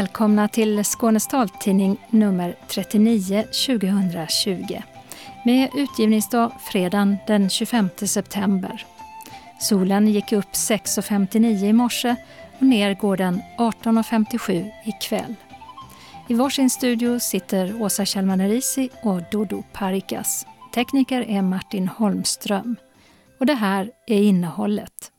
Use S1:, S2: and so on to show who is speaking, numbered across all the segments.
S1: Välkomna till Skånes taltidning nummer 39 2020 med utgivningsdag fredagen den 25 september. Solen gick upp 6.59 i morse och ner går den 18.57 ikväll. I varsin studio sitter Åsa Kjellman och Dodo Parikas. Tekniker är Martin Holmström. Och det här är innehållet.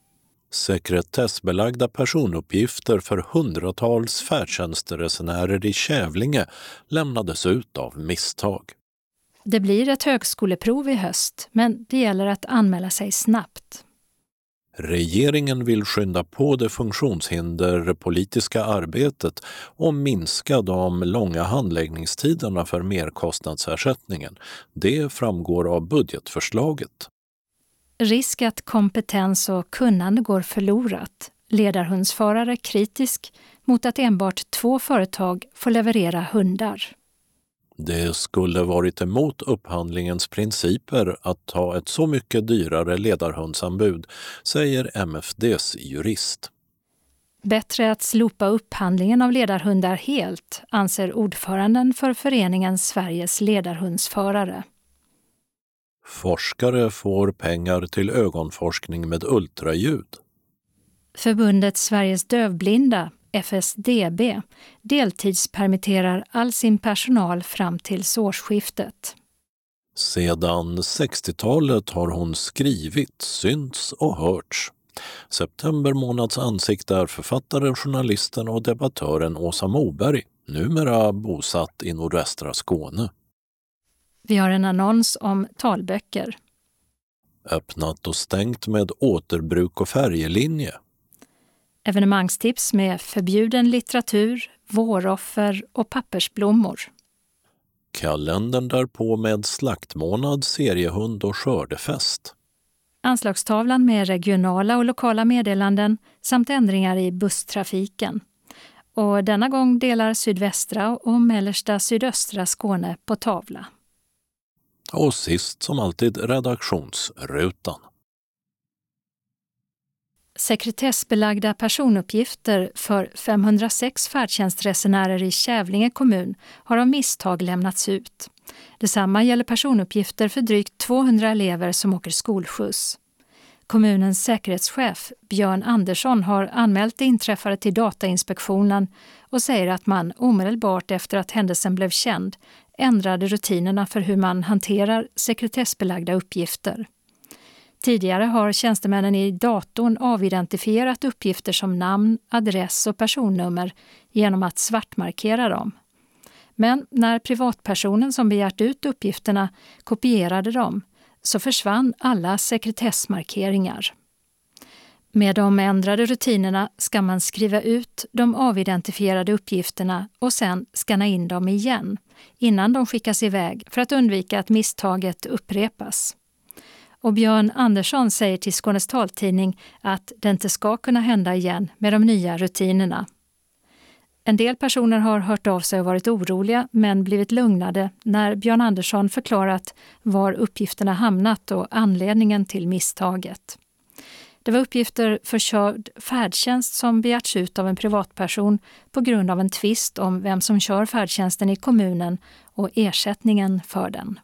S2: Sekretessbelagda personuppgifter för hundratals färdtjänstresenärer i Kävlinge lämnades ut av misstag.
S1: Det blir ett högskoleprov i höst, men det gäller att anmäla sig snabbt.
S2: Regeringen vill skynda på det funktionshinderpolitiska arbetet och minska de långa handläggningstiderna för merkostnadsersättningen. Det framgår av budgetförslaget.
S1: Risk att kompetens och kunnande går förlorat. Ledarhundsförare kritisk mot att enbart två företag får leverera hundar.
S2: Det skulle varit emot upphandlingens principer att ta ett så mycket dyrare ledarhundsanbud, säger MFDs jurist.
S1: Bättre att slopa upphandlingen av ledarhundar helt, anser ordföranden för föreningen Sveriges ledarhundsförare.
S2: Forskare får pengar till ögonforskning med ultraljud.
S1: Förbundet Sveriges dövblinda, FSDB, deltidspermitterar all sin personal fram till årsskiftet.
S2: Sedan 60-talet har hon skrivit, synts och hörts. September månads ansikte är författaren, journalisten och debattören Åsa Moberg, numera bosatt i nordvästra Skåne.
S1: Vi har en annons om talböcker.
S2: Öppnat och stängt med återbruk och färjelinje.
S1: Evenemangstips med förbjuden litteratur, våroffer och pappersblommor.
S2: Kalendern därpå med slaktmånad, seriehund och skördefest.
S1: Anslagstavlan med regionala och lokala meddelanden samt ändringar i busstrafiken. Och denna gång delar sydvästra och mellersta sydöstra Skåne på tavla.
S2: Och sist som alltid redaktionsrutan.
S1: Sekretessbelagda personuppgifter för 506 färdtjänstresenärer i Kävlinge kommun har av misstag lämnats ut. Detsamma gäller personuppgifter för drygt 200 elever som åker skolskjuts. Kommunens säkerhetschef Björn Andersson har anmält det inträffade till Datainspektionen och säger att man omedelbart efter att händelsen blev känd ändrade rutinerna för hur man hanterar sekretessbelagda uppgifter. Tidigare har tjänstemännen i datorn avidentifierat uppgifter som namn, adress och personnummer genom att svartmarkera dem. Men när privatpersonen som begärt ut uppgifterna kopierade dem så försvann alla sekretessmarkeringar. Med de ändrade rutinerna ska man skriva ut de avidentifierade uppgifterna och sen skanna in dem igen innan de skickas iväg för att undvika att misstaget upprepas. Och Björn Andersson säger till Skånes taltidning att det inte ska kunna hända igen med de nya rutinerna. En del personer har hört av sig och varit oroliga men blivit lugnade när Björn Andersson förklarat var uppgifterna hamnat och anledningen till misstaget. Det var uppgifter för körd färdtjänst som begärts ut av en privatperson på grund av en tvist om vem som kör färdtjänsten i kommunen och ersättningen för den.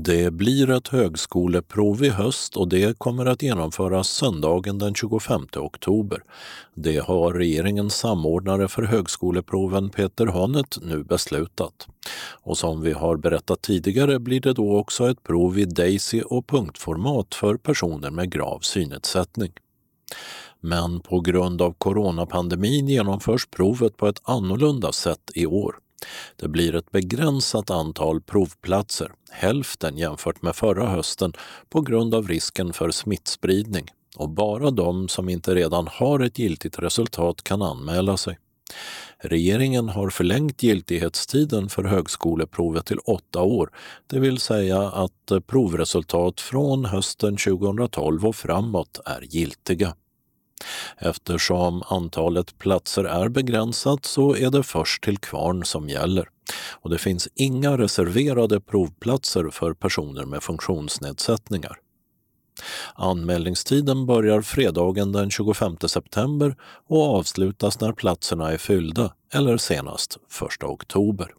S2: Det blir ett högskoleprov i höst och det kommer att genomföras söndagen den 25 oktober. Det har regeringens samordnare för högskoleproven Peter Hanet nu beslutat. Och som vi har berättat tidigare blir det då också ett prov i Daisy och punktformat för personer med grav synnedsättning. Men på grund av coronapandemin genomförs provet på ett annorlunda sätt i år. Det blir ett begränsat antal provplatser, hälften jämfört med förra hösten på grund av risken för smittspridning och bara de som inte redan har ett giltigt resultat kan anmäla sig. Regeringen har förlängt giltighetstiden för högskoleprovet till åtta år, det vill säga att provresultat från hösten 2012 och framåt är giltiga. Eftersom antalet platser är begränsat så är det först till kvarn som gäller. Och det finns inga reserverade provplatser för personer med funktionsnedsättningar. Anmälningstiden börjar fredagen den 25 september och avslutas när platserna är fyllda eller senast 1 oktober.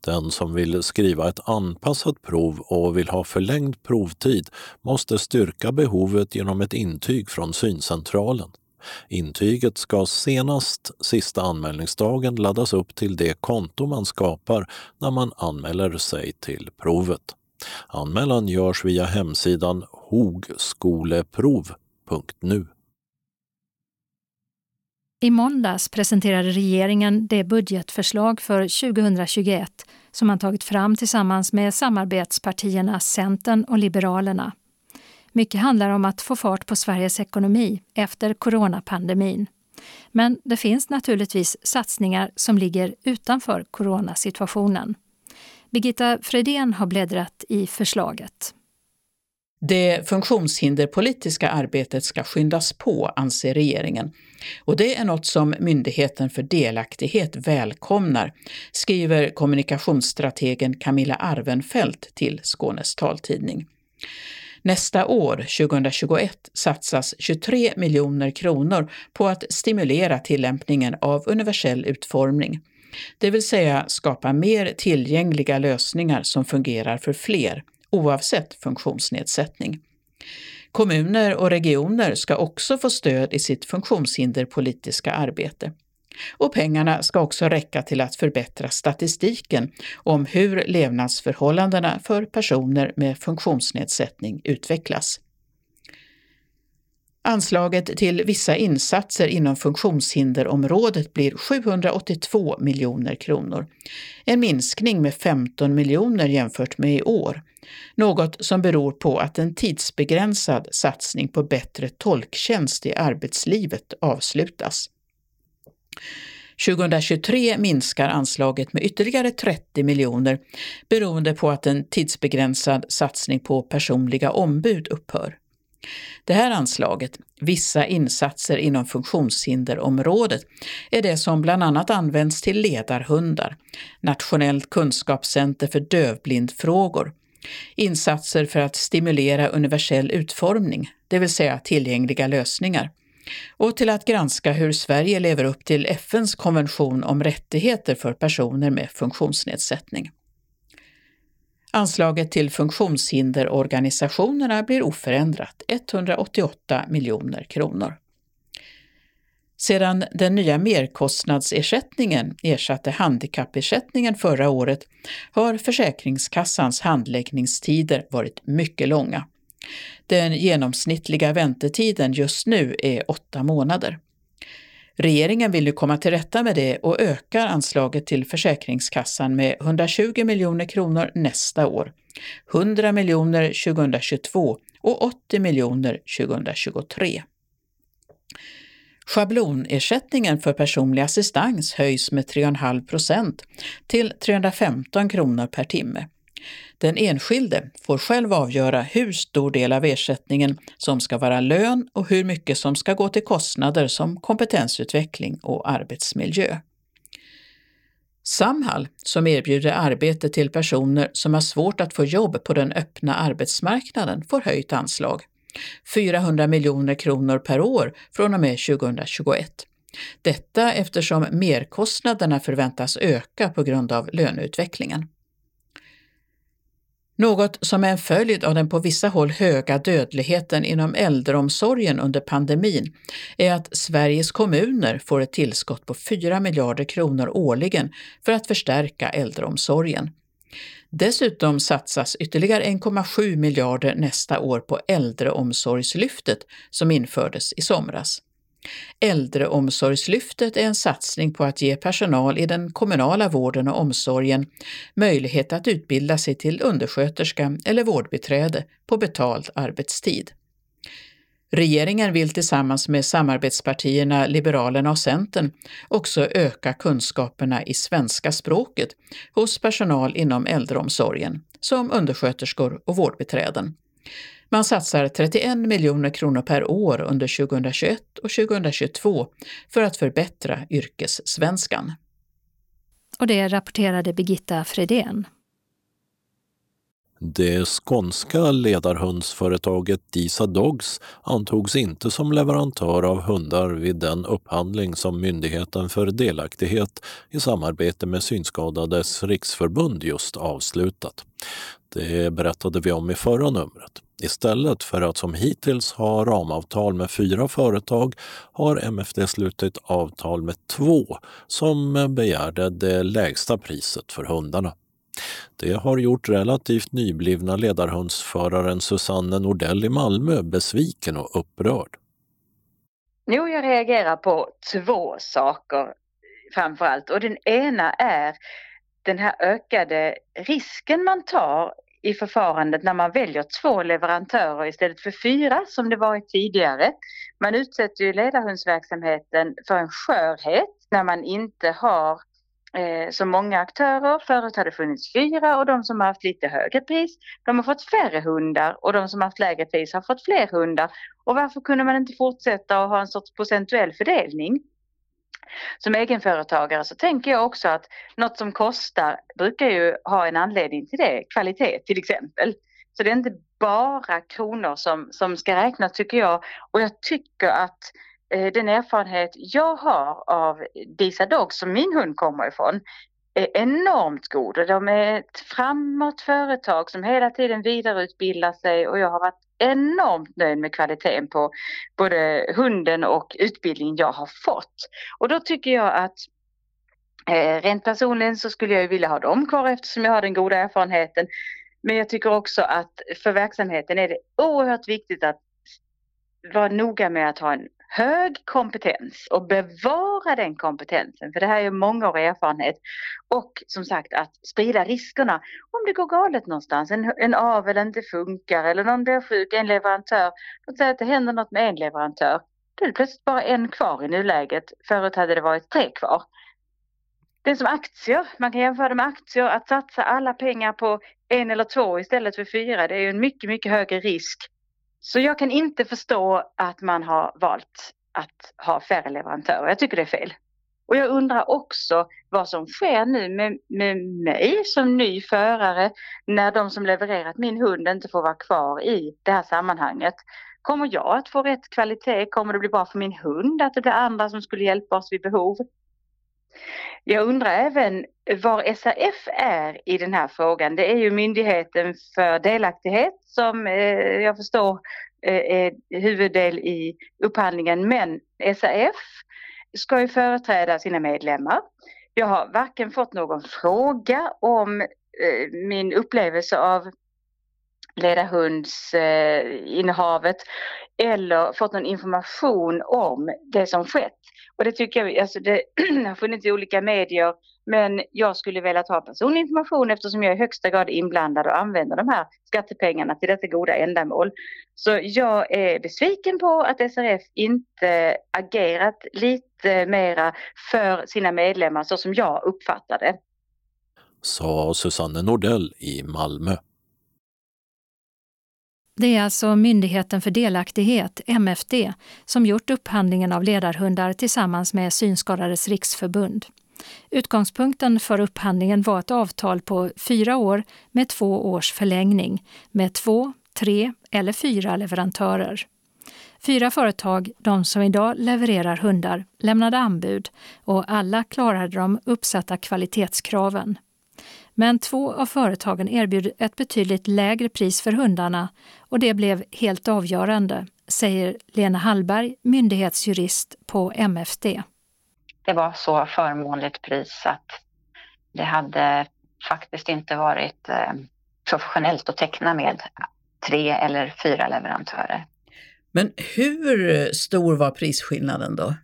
S2: Den som vill skriva ett anpassat prov och vill ha förlängd provtid måste styrka behovet genom ett intyg från syncentralen. Intyget ska senast sista anmälningsdagen laddas upp till det konto man skapar när man anmäler sig till provet. Anmälan görs via hemsidan hogskoleprov.nu.
S1: I måndags presenterade regeringen det budgetförslag för 2021 som man tagit fram tillsammans med samarbetspartierna Centern och Liberalerna. Mycket handlar om att få fart på Sveriges ekonomi efter coronapandemin. Men det finns naturligtvis satsningar som ligger utanför coronasituationen. Birgitta Fredén har bläddrat i förslaget.
S3: Det funktionshinderpolitiska arbetet ska skyndas på, anser regeringen. Och det är något som Myndigheten för delaktighet välkomnar, skriver kommunikationsstrategen Camilla Arvenfelt till Skånes taltidning. Nästa år, 2021, satsas 23 miljoner kronor på att stimulera tillämpningen av universell utformning, det vill säga skapa mer tillgängliga lösningar som fungerar för fler, oavsett funktionsnedsättning. Kommuner och regioner ska också få stöd i sitt funktionshinderpolitiska arbete. Och pengarna ska också räcka till att förbättra statistiken om hur levnadsförhållandena för personer med funktionsnedsättning utvecklas. Anslaget till vissa insatser inom funktionshinderområdet blir 782 miljoner kronor. En minskning med 15 miljoner jämfört med i år. Något som beror på att en tidsbegränsad satsning på bättre tolktjänst i arbetslivet avslutas. 2023 minskar anslaget med ytterligare 30 miljoner beroende på att en tidsbegränsad satsning på personliga ombud upphör. Det här anslaget, Vissa insatser inom funktionshinderområdet, är det som bland annat används till ledarhundar, Nationellt kunskapscenter för dövblindfrågor, insatser för att stimulera universell utformning, det vill säga tillgängliga lösningar, och till att granska hur Sverige lever upp till FNs konvention om rättigheter för personer med funktionsnedsättning. Anslaget till funktionshinderorganisationerna blir oförändrat, 188 miljoner kronor. Sedan den nya merkostnadsersättningen ersatte handikappersättningen förra året har Försäkringskassans handläggningstider varit mycket långa. Den genomsnittliga väntetiden just nu är åtta månader. Regeringen vill nu komma till rätta med det och ökar anslaget till Försäkringskassan med 120 miljoner kronor nästa år, 100 miljoner 2022 och 80 miljoner 2023. Schablonersättningen för personlig assistans höjs med 3,5 procent till 315 kronor per timme. Den enskilde får själv avgöra hur stor del av ersättningen som ska vara lön och hur mycket som ska gå till kostnader som kompetensutveckling och arbetsmiljö. Samhall, som erbjuder arbete till personer som har svårt att få jobb på den öppna arbetsmarknaden, får höjt anslag. 400 miljoner kronor per år från och med 2021. Detta eftersom merkostnaderna förväntas öka på grund av löneutvecklingen. Något som är en följd av den på vissa håll höga dödligheten inom äldreomsorgen under pandemin är att Sveriges kommuner får ett tillskott på 4 miljarder kronor årligen för att förstärka äldreomsorgen. Dessutom satsas ytterligare 1,7 miljarder nästa år på Äldreomsorgslyftet som infördes i somras. Äldreomsorgslyftet är en satsning på att ge personal i den kommunala vården och omsorgen möjlighet att utbilda sig till undersköterska eller vårdbiträde på betald arbetstid. Regeringen vill tillsammans med samarbetspartierna Liberalerna och Centern också öka kunskaperna i svenska språket hos personal inom äldreomsorgen, som undersköterskor och vårdbiträden. Man satsar 31 miljoner kronor per år under 2021 och 2022 för att förbättra yrkessvenskan.
S1: Och det rapporterade Birgitta Fredén.
S2: Det skånska ledarhundsföretaget Disa Dogs antogs inte som leverantör av hundar vid den upphandling som Myndigheten för delaktighet i samarbete med Synskadades riksförbund just avslutat. Det berättade vi om i förra numret. Istället för att som hittills ha ramavtal med fyra företag har MFD slutit avtal med två som begärde det lägsta priset för hundarna. Det har gjort relativt nyblivna ledarhundsföraren Susanne Nordell i Malmö besviken och upprörd.
S4: Jo, jag reagerar på två saker framför allt och den ena är den här ökade risken man tar i förfarandet när man väljer två leverantörer istället för fyra som det varit tidigare. Man utsätter ju ledarhundsverksamheten för en skörhet när man inte har eh, så många aktörer. Förut har det funnits fyra och de som har haft lite högre pris de har fått färre hundar och de som har haft lägre pris har fått fler hundar. Och varför kunde man inte fortsätta och ha en sorts procentuell fördelning? Som egenföretagare så tänker jag också att något som kostar brukar ju ha en anledning till det, kvalitet till exempel. Så det är inte bara kronor som, som ska räknas tycker jag. Och jag tycker att eh, den erfarenhet jag har av Disa Dogs som min hund kommer ifrån är enormt god och de är ett framåt företag som hela tiden vidareutbildar sig och jag har varit enormt nöjd med kvaliteten på både hunden och utbildningen jag har fått. Och då tycker jag att eh, rent personligen så skulle jag vilja ha dem kvar eftersom jag har den goda erfarenheten. Men jag tycker också att för verksamheten är det oerhört viktigt att vara noga med att ha en hög kompetens och bevara den kompetensen. För det här är mångårig erfarenhet. Och som sagt att sprida riskerna. Om det går galet någonstans, en, en avel inte funkar eller någon blir sjuk, en leverantör. Låt säga att det händer något med en leverantör. Då är det plötsligt bara en kvar i nuläget. Förut hade det varit tre kvar. Det är som aktier, man kan jämföra det med aktier. Att satsa alla pengar på en eller två istället för fyra, det är ju en mycket, mycket högre risk så jag kan inte förstå att man har valt att ha färre leverantörer. Jag tycker det är fel. Och jag undrar också vad som sker nu med, med mig som ny förare när de som levererat min hund inte får vara kvar i det här sammanhanget. Kommer jag att få rätt kvalitet? Kommer det bli bra för min hund att det blir andra som skulle hjälpa oss vid behov? Jag undrar även var SRF är i den här frågan. Det är ju Myndigheten för delaktighet som eh, jag förstår eh, är huvuddel i upphandlingen. Men SRF ska ju företräda sina medlemmar. Jag har varken fått någon fråga om eh, min upplevelse av ledarhundsinnehavet eh, eller fått någon information om det som skett. Och det tycker jag, alltså det har funnits i olika medier men jag skulle vilja ha personlig information eftersom jag i högsta grad är inblandad och använder de här skattepengarna till detta goda ändamål. Så jag är besviken på att SRF inte agerat lite mera för sina medlemmar så som jag uppfattar det.
S2: Sa Susanne Nordell i Malmö.
S1: Det är alltså Myndigheten för delaktighet, MFD, som gjort upphandlingen av ledarhundar tillsammans med Synskadades riksförbund. Utgångspunkten för upphandlingen var ett avtal på fyra år med två års förlängning med två, tre eller fyra leverantörer. Fyra företag, de som idag levererar hundar, lämnade anbud och alla klarade de uppsatta kvalitetskraven. Men två av företagen erbjöd ett betydligt lägre pris för hundarna och det blev helt avgörande, säger Lena Hallberg, myndighetsjurist på MFD.
S5: Det var så förmånligt pris att det hade faktiskt inte varit eh, professionellt att teckna med tre eller fyra leverantörer.
S3: Men hur stor var prisskillnaden då?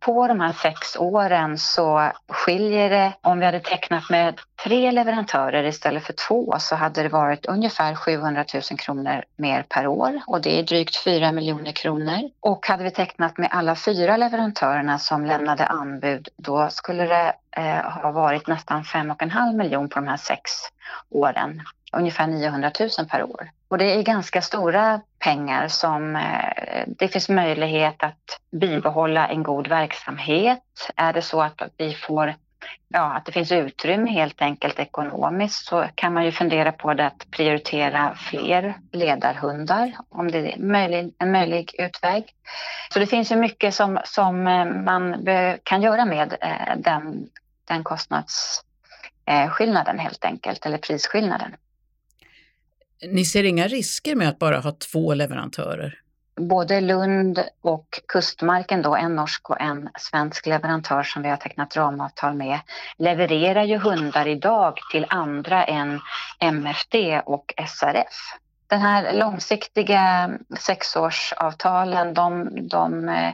S5: På de här sex åren så skiljer det, om vi hade tecknat med tre leverantörer istället för två så hade det varit ungefär 700 000 kronor mer per år och det är drygt 4 miljoner kronor. Och hade vi tecknat med alla fyra leverantörerna som lämnade anbud då skulle det eh, ha varit nästan 5,5 miljoner på de här sex åren ungefär 900 000 per år. Och det är ganska stora pengar som eh, det finns möjlighet att bibehålla en god verksamhet. Är det så att vi får ja, att det finns utrymme helt enkelt ekonomiskt så kan man ju fundera på det att prioritera fler ledarhundar om det är möjlig, en möjlig utväg. Så det finns ju mycket som, som eh, man kan göra med eh, den, den kostnadsskillnaden helt enkelt, eller prisskillnaden.
S3: Ni ser inga risker med att bara ha två leverantörer?
S5: både Lund och Kustmarken, då, en norsk och en svensk leverantör som vi har tecknat ramavtal med, levererar ju hundar idag till andra än MFD och SRF. Den här långsiktiga sexårsavtalen, de, de eh,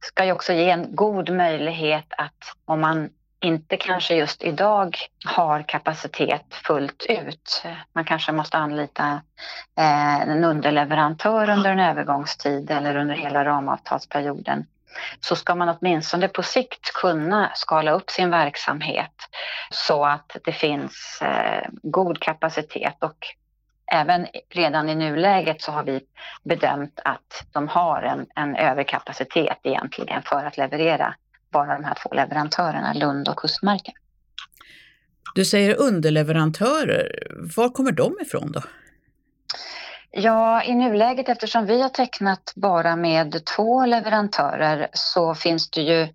S5: ska ju också ge en god möjlighet att om man inte kanske just idag har kapacitet fullt ut. Man kanske måste anlita eh, en underleverantör under en övergångstid eller under hela ramavtalsperioden så ska man åtminstone på sikt kunna skala upp sin verksamhet så att det finns eh, god kapacitet och även redan i nuläget så har vi bedömt att de har en, en överkapacitet egentligen för att leverera bara de här två leverantörerna, Lund och Kustmarken.
S3: Du säger underleverantörer, var kommer de ifrån då?
S5: Ja, i nuläget eftersom vi har tecknat bara med två leverantörer så finns det ju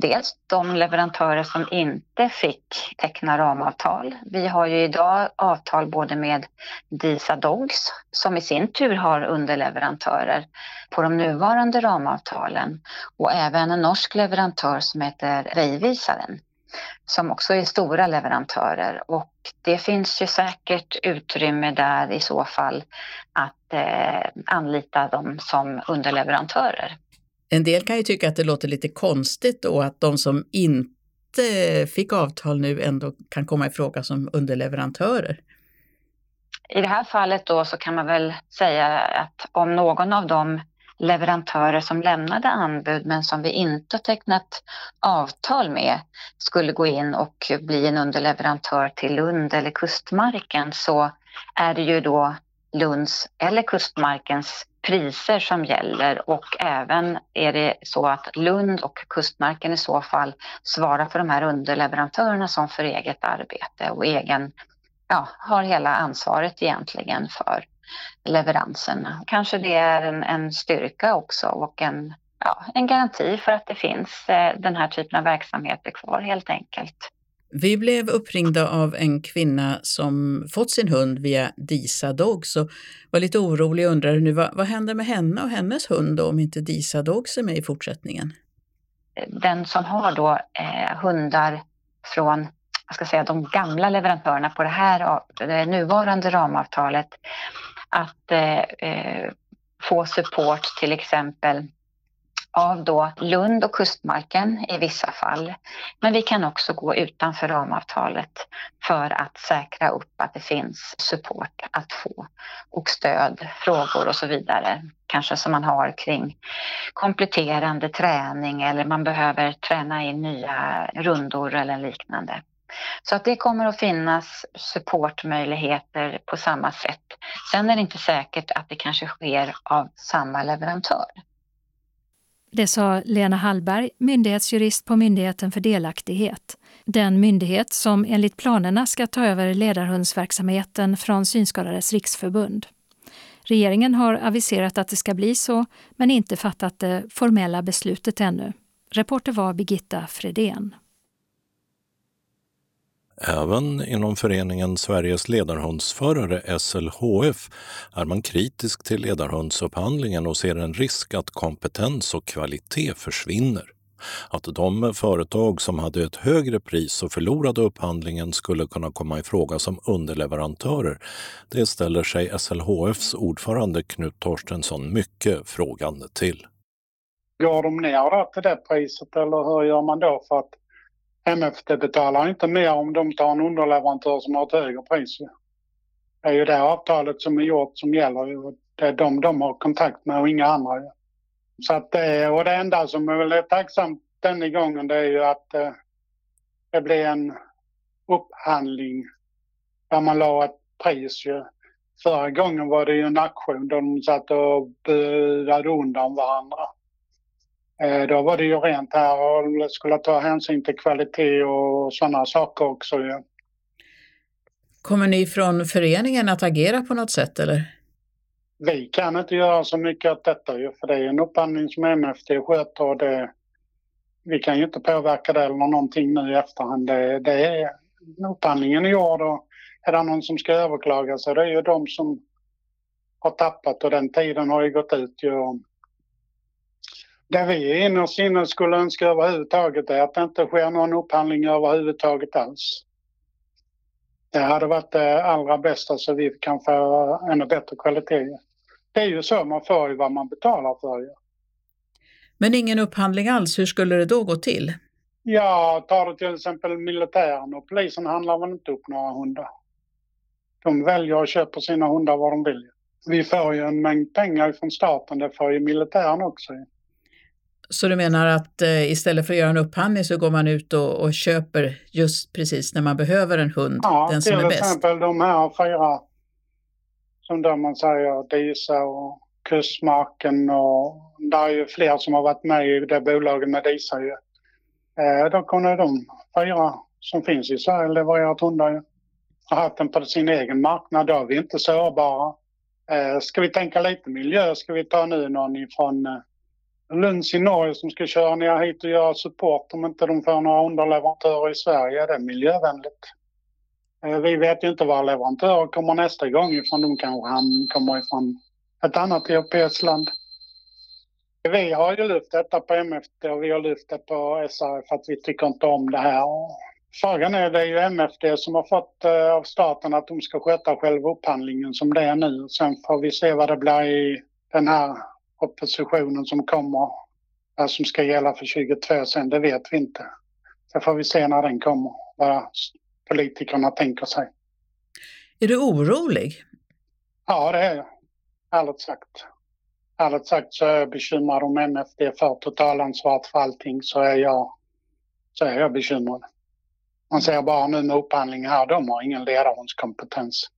S5: dels de leverantörer som inte fick teckna ramavtal. Vi har ju idag avtal både med Disa Dogs som i sin tur har underleverantörer på de nuvarande ramavtalen och även en norsk leverantör som heter Reivisaren som också är stora leverantörer och det finns ju säkert utrymme där i så fall att eh, anlita dem som underleverantörer.
S3: En del kan ju tycka att det låter lite konstigt då att de som inte fick avtal nu ändå kan komma i fråga som underleverantörer.
S5: I det här fallet då så kan man väl säga att om någon av de leverantörer som lämnade anbud men som vi inte tecknat avtal med skulle gå in och bli en underleverantör till Lund eller Kustmarken så är det ju då Lunds eller Kustmarkens priser som gäller och även är det så att Lund och Kustmarken i så fall svarar för de här underleverantörerna som för eget arbete och egen, ja, har hela ansvaret egentligen för leveranserna. Kanske det är en, en styrka också och en, ja, en garanti för att det finns eh, den här typen av verksamheter kvar helt enkelt.
S3: Vi blev uppringda av en kvinna som fått sin hund via Disa Dogs och var lite orolig och undrade nu vad, vad händer med henne och hennes hund då, om inte Disa Dogs är med i fortsättningen?
S5: Den som har då eh, hundar från jag ska säga, de gamla leverantörerna på det här det nuvarande ramavtalet att eh, eh få support till exempel av då Lund och Kustmarken i vissa fall. Men vi kan också gå utanför ramavtalet för att säkra upp att det finns support att få och stöd, frågor och så vidare. Kanske som man har kring kompletterande träning eller man behöver träna in nya rundor eller liknande. Så att det kommer att finnas supportmöjligheter på samma sätt. Sen är det inte säkert att det kanske sker av samma leverantör.
S1: Det sa Lena Hallberg, myndighetsjurist på Myndigheten för delaktighet. Den myndighet som enligt planerna ska ta över ledarhundsverksamheten från Synskadades riksförbund. Regeringen har aviserat att det ska bli så, men inte fattat det formella beslutet ännu. Reporter var Birgitta Fredén.
S2: Även inom föreningen Sveriges ledarhundsförare, SLHF, är man kritisk till ledarhundsupphandlingen och ser en risk att kompetens och kvalitet försvinner. Att de företag som hade ett högre pris och förlorade upphandlingen skulle kunna komma i fråga som underleverantörer, det ställer sig SLHFs ordförande Knut Torstensson mycket frågande till.
S6: Går de ner till det priset eller hur gör man då för att MFD betalar inte mer om de tar en underleverantör som har ett högre pris. Det är ju det avtalet som är gjort som gäller. Det är de de har kontakt med och inga andra. Så att det, och det enda som är väldigt tacksamt denna gången det är ju att eh, det blir en upphandling där man la ett pris ju. Förra gången var det ju en auktion där de satt och budade undan varandra. Eh, då var det ju rent här och skulle ta hänsyn till kvalitet och sådana saker också. Ja.
S3: Kommer ni från föreningen att agera på något sätt eller?
S6: Vi kan inte göra så mycket åt detta för det är en upphandling som MFD sköter och det, vi kan ju inte påverka det eller någonting nu i efterhand. Det, det är, upphandlingen är gjord och är det någon som ska överklaga så det är ju de som har tappat och den tiden har ju gått ut. Ju. Det vi innerst inne skulle önska överhuvudtaget är att det inte sker någon upphandling överhuvudtaget alls. Det hade varit det allra bästa så vi kan få ännu bättre kvalitet. Det är ju så man får ju vad man betalar för.
S3: Men ingen upphandling alls, hur skulle det då gå till?
S6: Ja, tar du till exempel militären och polisen handlar väl inte upp några hundar. De väljer och köper sina hundar vad de vill. Vi får ju en mängd pengar från staten, det får ju militären också.
S3: Så du menar att eh, istället för att göra en upphandling så går man ut och, och köper just precis när man behöver en hund,
S6: ja,
S3: den som är bäst?
S6: Till exempel de här fyra som då man säger Disa och Kustmarken och det är ju fler som har varit med i det bolaget med Disa ju. Eh, då kunde de fyra som finns i Sverige levererat hundar ju. Har haft den på sin egen marknad, då är vi inte sårbara. Eh, ska vi tänka lite miljö ska vi ta nu någon ifrån eh, Lunds i Norge som ska köra ner hit och göra support om inte de får några underleverantörer i Sverige. Är det miljövänligt? Eh, vi vet ju inte var leverantörer kommer nästa gång ifrån. De kanske han kommer ifrån ett annat europeiskt land. Vi har ju lyft detta på MFD och vi har lyft det på SRF för att vi tycker inte om det här. Frågan är, det är ju MFD som har fått eh, av staten att de ska sköta själva upphandlingen som det är nu. Sen får vi se vad det blir i den här oppositionen som kommer, vad som ska gälla för 2022 sen, det vet vi inte. Det får vi se när den kommer, vad politikerna tänker sig.
S3: Är du orolig?
S6: Ja, det är jag. Ärligt sagt. Ärligt sagt så är jag bekymrad om MFD får totalansvaret för allting så är jag, så är jag bekymrad. Man ser bara nu med upphandling här, de har ingen ledarhundskompetens.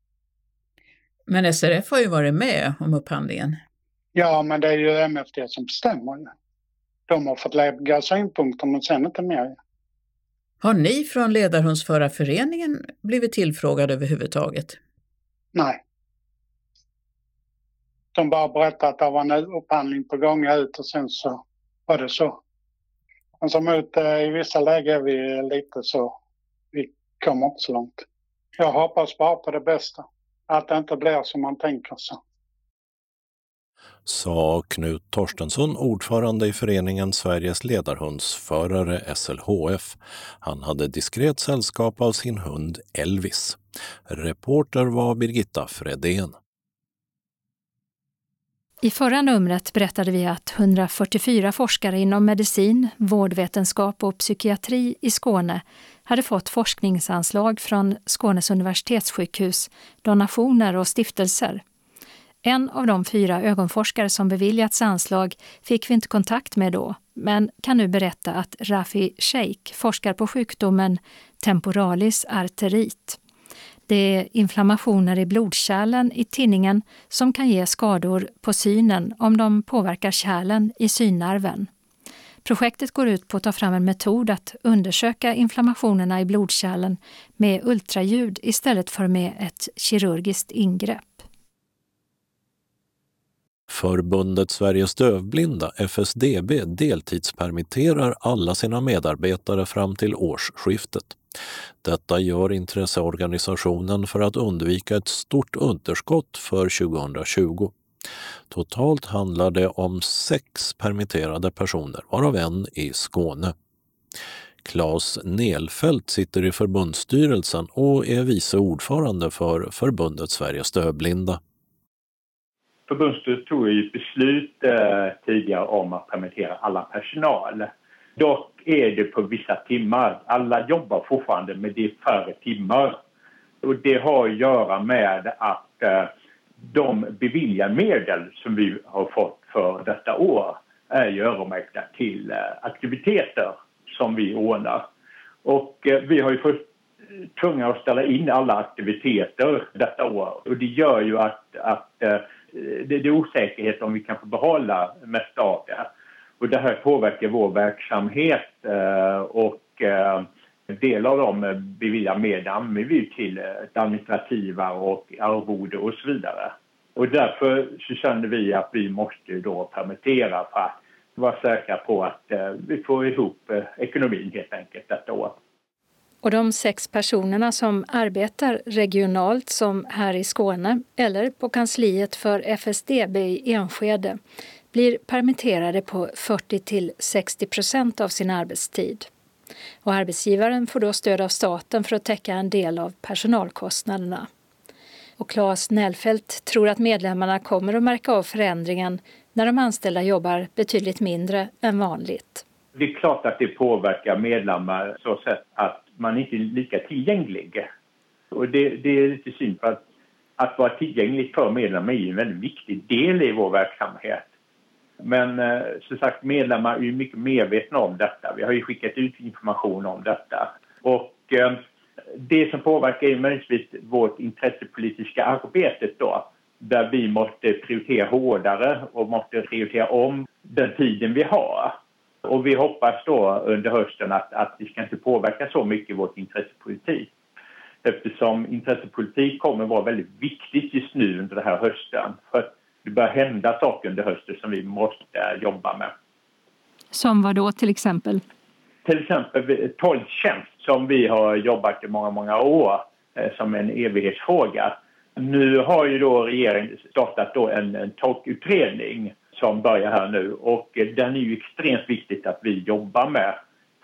S3: Men SRF har ju varit med om upphandlingen.
S6: Ja, men det är ju MFD som bestämmer. De har fått lägga synpunkter men sen inte mer.
S3: Har ni från Ledarhundsförarföreningen blivit tillfrågade överhuvudtaget?
S6: Nej. De bara berättade att det var en upphandling på gång ut och sen så var det så. Men som ut eh, i vissa lägen är vi lite så, vi kommer inte så långt. Jag hoppas bara på det bästa. Att det inte blir som man tänker sig
S2: sa Knut Torstensson, ordförande i föreningen Sveriges ledarhundsförare SLHF. Han hade diskret sällskap av sin hund Elvis. Reporter var Birgitta Fredén.
S1: I förra numret berättade vi att 144 forskare inom medicin, vårdvetenskap och psykiatri i Skåne hade fått forskningsanslag från Skånes universitetssjukhus, donationer och stiftelser. En av de fyra ögonforskare som beviljats anslag fick vi inte kontakt med då, men kan nu berätta att Rafi Sheikh forskar på sjukdomen temporalis arterit. Det är inflammationer i blodkärlen i tinningen som kan ge skador på synen om de påverkar kärlen i synnerven. Projektet går ut på att ta fram en metod att undersöka inflammationerna i blodkärlen med ultraljud istället för med ett kirurgiskt ingrepp.
S2: Förbundet Sveriges dövblinda, FSDB, deltidspermitterar alla sina medarbetare fram till årsskiftet. Detta gör intresseorganisationen för att undvika ett stort underskott för 2020. Totalt handlar det om sex permitterade personer, varav en i Skåne. Claes Nelfelt sitter i förbundsstyrelsen och är vice ordförande för förbundet Sveriges dövblinda
S7: förbundsstyrelsen tog ju ett beslut eh, tidigare om att permittera alla personal. Dock är det på vissa timmar. Alla jobbar fortfarande men det är färre timmar. Och det har att göra med att eh, de beviljade medel som vi har fått för detta år är ju öronmärkta till eh, aktiviteter som vi ordnar. Och eh, vi har ju först tvungna att ställa in alla aktiviteter detta år och det gör ju att, att eh, Eh, det, det är osäkerhet om vi kan få behålla mest av det. Och det här påverkar vår verksamhet eh, och eh, en del av dem beviljar mer använder vi till eh, administrativa och arvode och så vidare. Och därför så kände vi att vi måste då permittera för att vara säkra på att eh, vi får ihop ekonomin helt enkelt detta år.
S1: Och de sex personerna som arbetar regionalt som här i Skåne eller på kansliet för FSDB i Enskede blir permitterade på 40 till 60 procent av sin arbetstid. Och arbetsgivaren får då stöd av staten för att täcka en del av personalkostnaderna. Och Claes Nellfelt tror att medlemmarna kommer att märka av förändringen när de anställda jobbar betydligt mindre än vanligt.
S7: Det är klart att det påverkar medlemmar så sätt att man är inte lika tillgänglig. Och det, det är lite synd för att, att vara tillgänglig för medlemmar är en väldigt viktig del i vår verksamhet. Men eh, som sagt, medlemmar är ju mycket medvetna om detta. Vi har ju skickat ut information om detta. Och eh, det som påverkar är möjligtvis vårt intressepolitiska arbete då där vi måste prioritera hårdare och måste prioritera om den tiden vi har. Och vi hoppas då under hösten att, att det ska inte påverka så mycket vårt intressepolitik eftersom intressepolitik kommer vara väldigt viktigt just nu under den här hösten. För det börjar hända saker under hösten som vi måste jobba med.
S1: Som vad då till exempel?
S7: Till exempel tolktjänst som vi har jobbat i många, många år eh, som en evighetsfråga. Nu har ju då regeringen startat då en, en tolkutredning som börjar här nu och den är ju extremt viktigt att vi jobbar med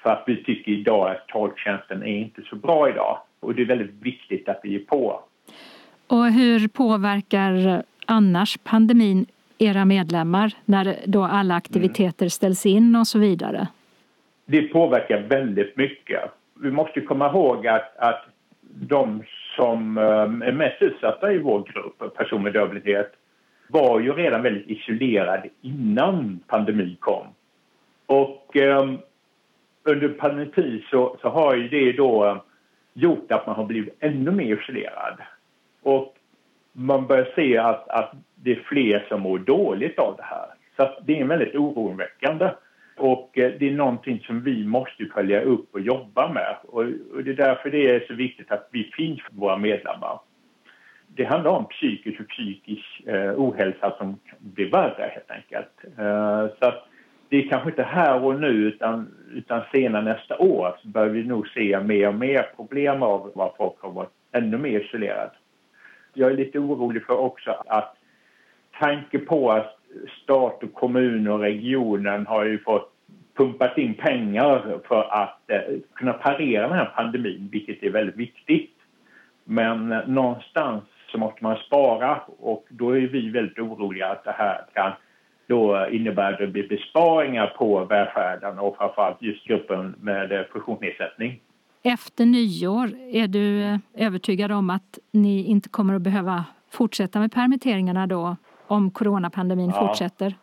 S7: för att vi tycker idag att tolktjänsten är inte så bra idag och det är väldigt viktigt att vi är på.
S1: Och hur påverkar annars pandemin era medlemmar när då alla aktiviteter ställs in och så vidare?
S7: Det påverkar väldigt mycket. Vi måste komma ihåg att, att de som eh, är mest utsatta i vår grupp, personer med dödlighet, var ju redan väldigt isolerade innan pandemin kom. Och eh, under pandemin så, så har ju det då ehm, gjort att man har blivit ännu mer isolerad. Och man börjar se att, att det är fler som mår dåligt av det här. Så det är väldigt oroväckande. Och eh, det är någonting som vi måste följa upp och jobba med. Och, och det är därför det är så viktigt att vi finns för våra medlemmar. Det handlar om psykisk och psykisk eh, ohälsa som blir värre helt enkelt. Eh, så att det är kanske inte här och nu utan, utan senare nästa år så bör vi nog se mer och mer problem av vad folk har varit ännu mer isolerade. Jag är lite orolig för också att tanke på att stat och kommun och regionen har ju fått pumpat in pengar för att eh, kunna parera den här pandemin, vilket är väldigt viktigt. Men eh, någonstans så måste man spara och då är vi väldigt oroliga att det här kan då innebära att det blir besparingar på välfärden och framförallt just gruppen med funktionsnedsättning.
S1: Efter nyår, är du eh, övertygad om att ni inte kommer att behöva fortsätta med permitteringarna då om coronapandemin ja. fortsätter?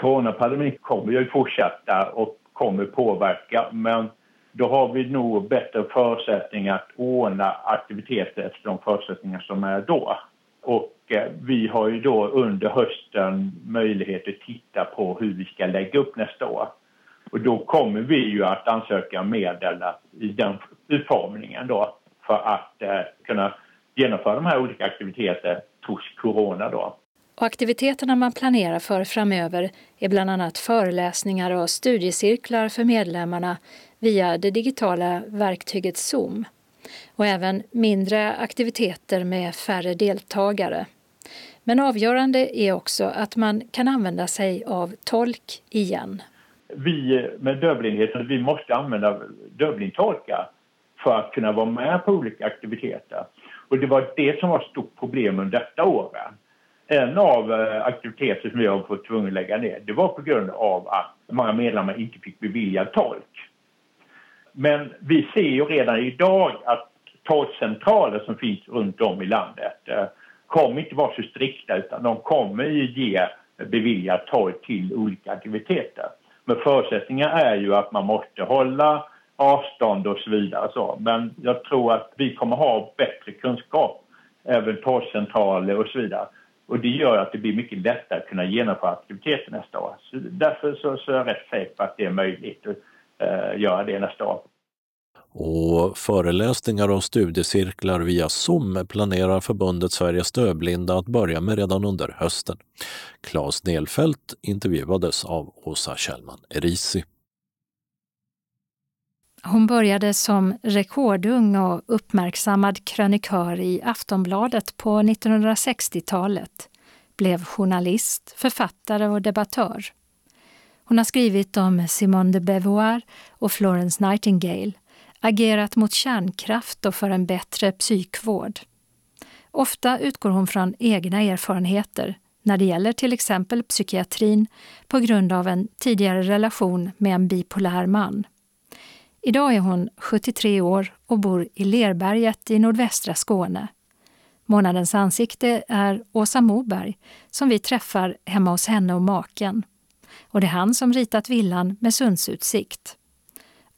S7: Coronapandemin kommer ju fortsätta och kommer påverka men då har vi nog bättre förutsättningar att ordna aktiviteter efter de förutsättningar som är då. Och eh, vi har ju då under hösten möjlighet att titta på hur vi ska lägga upp nästa år. Och då kommer vi ju att ansöka medel i den utformningen då för att eh, kunna genomföra de här olika aktiviteterna trots corona då.
S1: Och aktiviteterna man planerar för framöver är bland annat föreläsningar och studiecirklar för medlemmarna via det digitala verktyget Zoom och även mindre aktiviteter med färre deltagare. Men avgörande är också att man kan använda sig av tolk igen
S7: vi med dövblindhet vi måste använda dövblindtolkar för att kunna vara med på olika aktiviteter. Och det var det som var ett stort problem under detta året. En av aktiviteterna aktiviteter som vi har fått tvungen att lägga ner det var på grund av att många medlemmar inte fick beviljad tolk. Men vi ser ju redan idag att tolkcentraler som finns runt om i landet eh, kommer inte vara så strikta utan de kommer ge beviljat torg till olika aktiviteter. Men förutsättningen är ju att man måste hålla avstånd och så vidare. Så. Men jag tror att vi kommer ha bättre kunskap, även torgcentraler och så vidare, Och det gör att det blir mycket lättare att kunna genomföra aktiviteter nästa år. Så därför så, så är jag rätt säker på att det är möjligt uh, göra det nästa år.
S2: Och föreläsningar och studiecirklar via Zoom planerar förbundet Sveriges dövblinda att börja med redan under hösten. Claes Nelfelt intervjuades av Åsa Kjellman Erisi.
S1: Hon började som rekordung och uppmärksammad krönikör i Aftonbladet på 1960-talet, blev journalist, författare och debattör. Hon har skrivit om Simone de Beauvoir och Florence Nightingale, agerat mot kärnkraft och för en bättre psykvård. Ofta utgår hon från egna erfarenheter när det gäller till exempel psykiatrin på grund av en tidigare relation med en bipolär man. Idag är hon 73 år och bor i Lerberget i nordvästra Skåne. Månadens ansikte är Åsa Moberg som vi träffar hemma hos henne och maken. Och det är han som ritat villan med Sundsutsikt.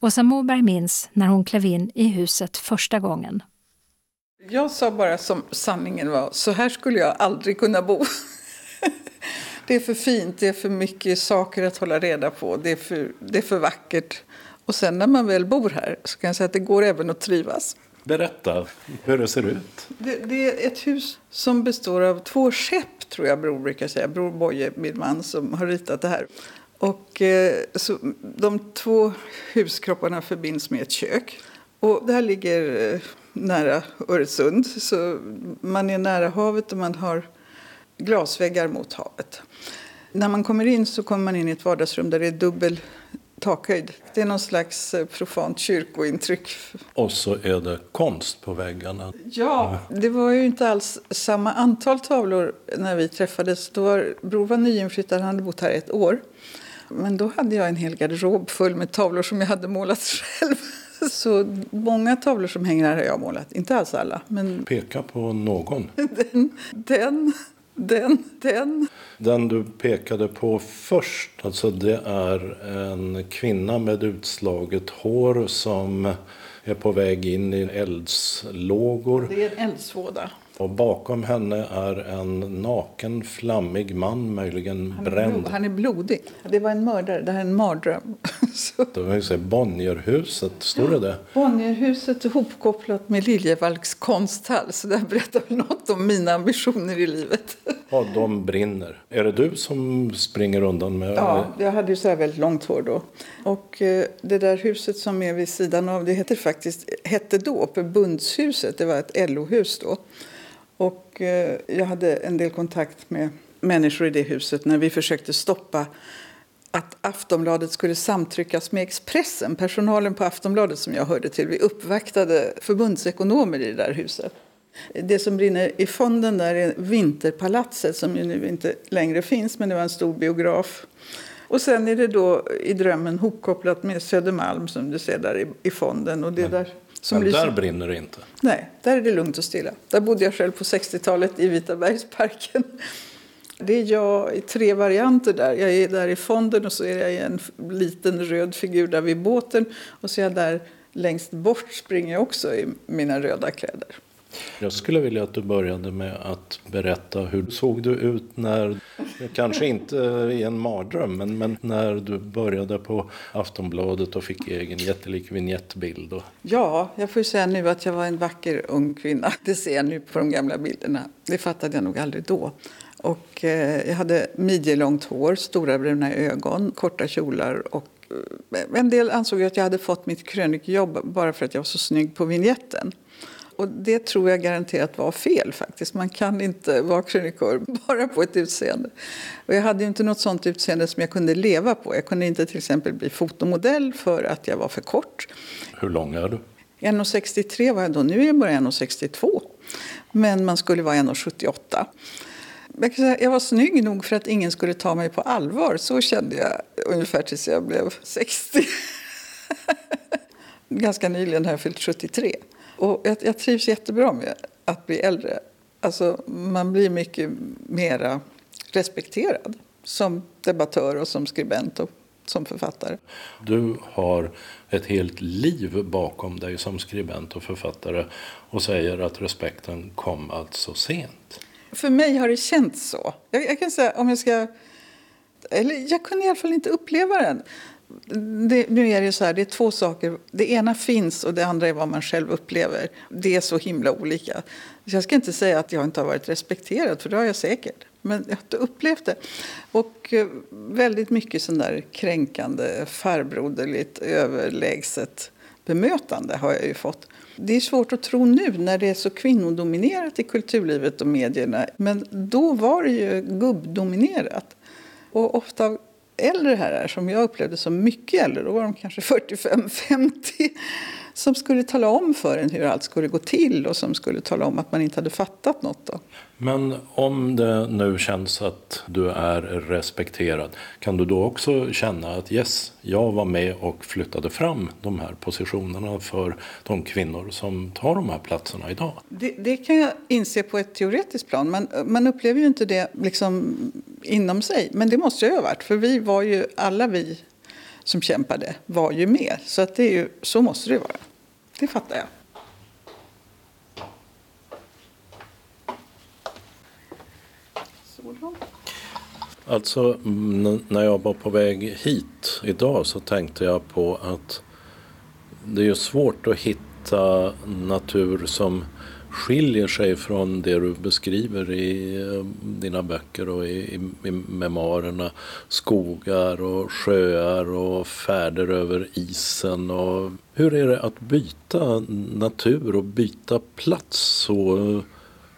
S1: Åsa Moberg minns när hon klev in i huset första gången.
S8: Jag sa bara som sanningen var, så här skulle jag aldrig kunna bo. det är för fint, det är för mycket saker att hålla reda på, det är för, det är för vackert. Och sen när man väl bor här så kan jag säga att det går även att trivas.
S2: Berätta hur det ser ut.
S8: Det, det, är ett hus som består av två skepp, tror jag Bror brukar säga. Bror Boje, min man, som har ritat det här. Och, eh, så, de två huskropparna förbinds med ett kök. Och det här ligger eh, nära Öresund, så man är nära havet och man har glasväggar mot havet. När man kommer in så kommer man in i ett vardagsrum där det är dubbel takhöjd. Det är någon slags eh, profant kyrkointryck.
S2: Och så är det konst på väggarna.
S8: Ja, det var ju inte alls samma antal tavlor när vi träffades. Då var, bror var nyinflyttad, han hade bott här ett år. Men då hade jag en hel garderob full med tavlor som jag hade målat själv. Så många tavlor som hänger här har jag målat. Inte alls alla. Men...
S2: Peka på någon.
S8: Den, den, den, den.
S2: Den du pekade på först, alltså det är en kvinna med utslaget hår som är på väg in i eldslågor.
S8: Det är en eldsvåda.
S2: Och bakom henne är en naken, flammig man, möjligen
S8: han
S2: bränd.
S8: Blod, han är blodig. Det var en mördare. Det här är en mardröm.
S2: Det var ju Bonnierhuset, står det det?
S8: Bonnierhuset ihopkopplat med Liljevalchs konsthall. Så det berättar väl något om mina ambitioner i livet.
S2: Ja, de brinner. Är det du som springer undan med?
S8: Ja, jag hade ju så här väldigt långt hår då. Och eh, det där huset som är vid sidan av, det heter faktiskt, hette då Förbundshuset. Det var ett LO-hus då. Och eh, jag hade en del kontakt med människor i det huset när vi försökte stoppa att Aftonbladet skulle samtryckas med Expressen. Personalen på Aftonbladet som jag hörde till, vi uppvaktade förbundsekonomer i det där huset. Det som brinner i fonden där är Vinterpalatset som ju nu inte längre finns, men det var en stor biograf. Och sen är det då i drömmen hopkopplat med Södermalm som du ser där i, i fonden. Och det där
S2: som Men där brinner det inte?
S8: Nej, där är det lugnt och stilla. Där bodde jag själv på 60-talet i Vitabergsparken. Det är jag i tre varianter där. Jag är där i fonden och så är jag en liten röd figur där vid båten. Och så är jag där längst bort springer jag också i mina röda kläder.
S2: Jag skulle vilja att du började med att berätta hur såg du ut när, kanske inte i en mardröm, men, men när du började på Aftonbladet och fick egen jättelik vignettbild? Och...
S8: Ja, jag får säga nu att jag var en vacker ung kvinna. Det ser jag nu på de gamla bilderna. Det fattade jag nog aldrig då. Och eh, jag hade midjelångt hår, stora bruna ögon, korta kjolar och eh, en del ansåg att jag hade fått mitt krönikjobb bara för att jag var så snygg på vignetten. Och det tror jag garanterat var fel faktiskt. Man kan inte vara krönikör bara på ett utseende. Och jag hade inte något sånt utseende som jag kunde leva på. Jag kunde inte till exempel bli fotomodell för att jag var för kort.
S2: Hur lång är du?
S8: 1,63 var jag då. Nu är jag bara 1,62. Men man skulle vara 1,78. Jag var snygg nog för att ingen skulle ta mig på allvar. Så kände jag ungefär tills jag blev 60. Ganska nyligen har jag fyllt 73. Och jag, jag trivs jättebra med att bli äldre. Alltså, man blir mycket mera respekterad som debattör och som skribent och som författare.
S2: Du har ett helt liv bakom dig som skribent och författare och säger att respekten kom alltså sent.
S8: För mig har det känts så. Jag, jag, kan säga om jag ska... Eller jag kunde i alla fall inte uppleva den. Det, nu är det så här, det är två saker. Det ena finns och det andra är vad man själv upplever. Det är så himla olika. Jag ska inte säga att jag inte har varit respekterad, för det har jag säkert. Men jag har inte upplevt det. Och eh, väldigt mycket sån där kränkande, farbroderligt, överlägset bemötande har jag ju fått. Det är svårt att tro nu när det är så kvinnodominerat i kulturlivet och medierna. Men då var det ju gubbdominerat. Och ofta äldre herrar som jag upplevde som mycket äldre, då var de kanske 45-50 som skulle tala om för en hur allt skulle gå till och som skulle tala om att man inte hade fattat något. Då.
S2: Men om det nu känns att du är respekterad, kan du då också känna att yes, jag var med och flyttade fram de här positionerna för de kvinnor som tar de här platserna idag?
S8: Det, det kan jag inse på ett teoretiskt plan. Man, man upplever ju inte det liksom inom sig, men det måste jag ju ha varit. För vi var ju, alla vi som kämpade var ju med. Så, att det är ju, så måste det vara. Det fattar jag.
S2: Alltså, när jag var på väg hit idag så tänkte jag på att det är ju svårt att hitta natur som skiljer sig från det du beskriver i eh, dina böcker och i, i memoarerna. Skogar och sjöar och färder över isen. Och hur är det att byta natur och byta plats så,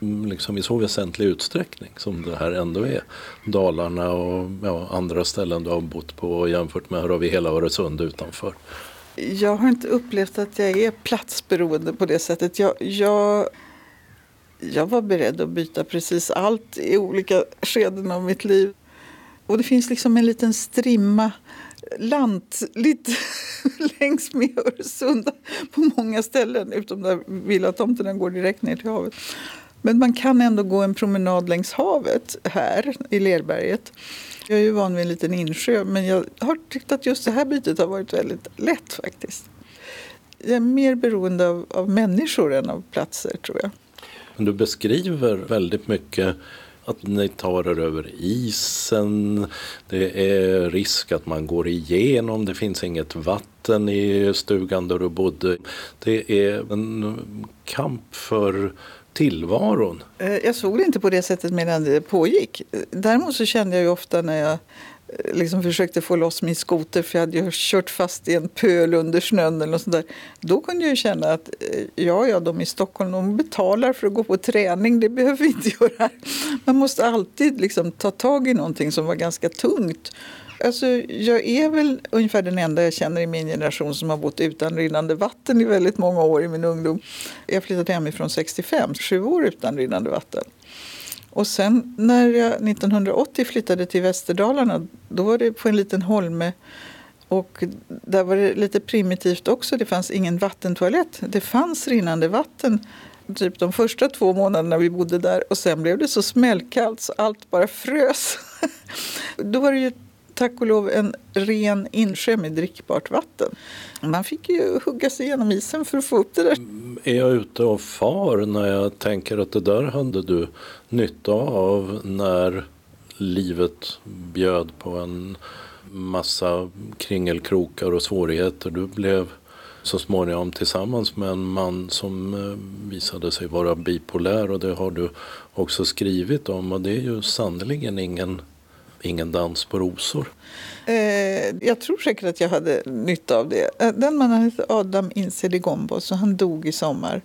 S2: Mm, liksom i så väsentlig utsträckning som det här ändå är? Dalarna och ja, andra ställen du har bott på jämfört med här har vi hela Öresund utanför.
S8: Jag har inte upplevt att jag är platsberoende på det sättet. Jag, jag, jag var beredd att byta precis allt i olika skeden av mitt liv. Och det finns liksom en liten strimma lantligt lite längs med Öresund på många ställen. Utom där villatomterna går direkt ner till havet. Men man kan ändå gå en promenad längs havet här i Lerberget. Jag är ju van vid en liten insjö men jag har tyckt att just det här bytet har varit väldigt lätt faktiskt. Jag är mer beroende av, av människor än av platser tror jag.
S2: Du beskriver väldigt mycket att ni tar er över isen. Det är risk att man går igenom. Det finns inget vatten i stugan där du bodde. Det är en kamp för tillvaron.
S8: Eh, jag såg det inte på det sättet medan det pågick. Däremot så kände jag ju ofta när jag eh, liksom försökte få loss min skoter för jag hade ju kört fast i en pöl under snön eller något sånt där. Då kunde jag ju känna att eh, ja, ja, de i Stockholm de betalar för att gå på träning. Det behöver vi inte göra. Man måste alltid liksom ta tag i någonting som var ganska tungt Alltså, jag är väl ungefär den enda jag känner i min generation som har bott utan rinnande vatten i väldigt många år i min ungdom. Jag flyttade hemifrån 65, sju år utan rinnande vatten. Och sen när jag 1980 flyttade till Västerdalarna, då var det på en liten holme och där var det lite primitivt också. Det fanns ingen vattentoalett. Det fanns rinnande vatten typ de första två månaderna vi bodde där och sen blev det så smällkallt så allt bara frös. Då var det ju tack och lov en ren insjö med drickbart vatten. Man fick ju hugga sig igenom isen för att få upp det där.
S2: Är jag ute och far när jag tänker att det där hade du nytta av när livet bjöd på en massa kringelkrokar och svårigheter. Du blev så småningom tillsammans med en man som eh, visade sig vara bipolär och det har du också skrivit om och det är ju sannerligen ingen ingen dans på rosor?
S8: Eh, jag tror säkert att jag hade nytta av det. Eh, den mannen hette Adam Inseligombo, så han dog i sommar.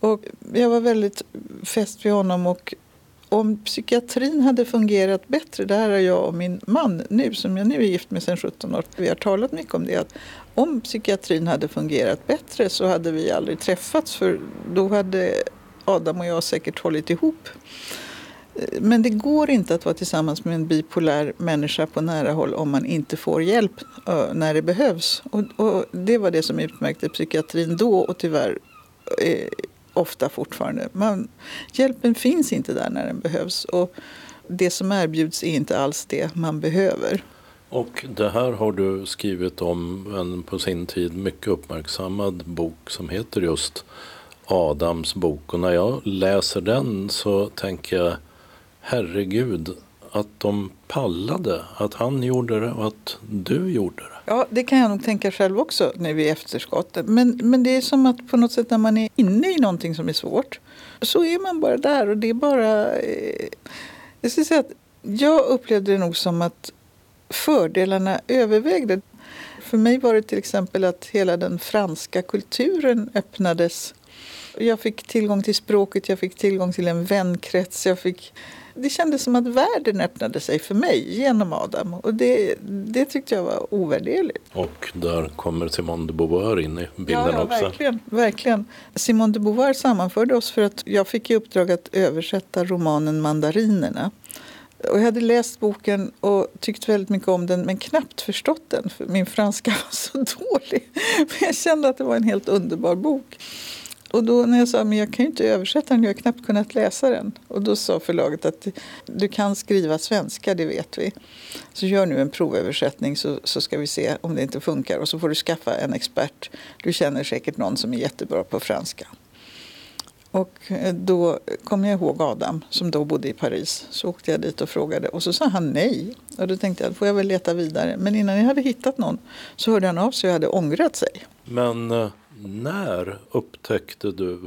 S8: Och jag var väldigt fäst vid honom och om psykiatrin hade fungerat bättre, det här har jag och min man nu, som jag nu är gift med sedan 17 år, vi har talat mycket om det, att om psykiatrin hade fungerat bättre så hade vi aldrig träffats för då hade Adam och jag säkert hållit ihop. Men det går inte att vara tillsammans med en bipolär människa på nära håll om man inte får hjälp när det behövs. Och, och det var det som utmärkte psykiatrin då och tyvärr eh, ofta fortfarande. Man, hjälpen finns inte där när den behövs. Och det som erbjuds är inte alls det man behöver.
S2: Och det här har du skrivit om en på sin tid mycket uppmärksammad bok som heter just Adams bok. Och när jag läser den så tänker jag herregud, att de pallade, att han gjorde det och att du gjorde det.
S8: Ja, det kan jag nog tänka själv också nu i efterskott. Men, men det är som att på något sätt när man är inne i någonting som är svårt så är man bara där och det är bara... Eh, jag skulle säga att jag upplevde det nog som att fördelarna övervägde. För mig var det till exempel att hela den franska kulturen öppnades. Jag fick tillgång till språket, jag fick tillgång till en vänkrets. Jag fick... Det kändes som att världen öppnade sig för mig genom Adam. Och det, det tyckte jag var ovärderligt.
S2: Och där kommer Simone de Beauvoir in i bilden
S8: ja, ja,
S2: också.
S8: Verkligen, verkligen. Simone de Beauvoir sammanförde oss för att jag fick i uppdrag att översätta romanen Mandarinerna. Och jag hade läst boken och tyckt väldigt mycket om den men knappt förstått den för min franska var så dålig. Men jag kände att det var en helt underbar bok. Och då när jag sa men jag kan ju inte översätta den, jag har knappt kunnat läsa den. Och då sa förlaget att du kan skriva svenska, det vet vi. Så gör nu en provöversättning så, så ska vi se om det inte funkar. Och så får du skaffa en expert. Du känner säkert någon som är jättebra på franska. Och eh, då kom jag ihåg Adam som då bodde i Paris. Så åkte jag dit och frågade och så sa han nej. Och då tänkte jag, får jag väl leta vidare. Men innan jag hade hittat någon så hörde han av sig och hade ångrat sig.
S2: Men eh, när upptäckte du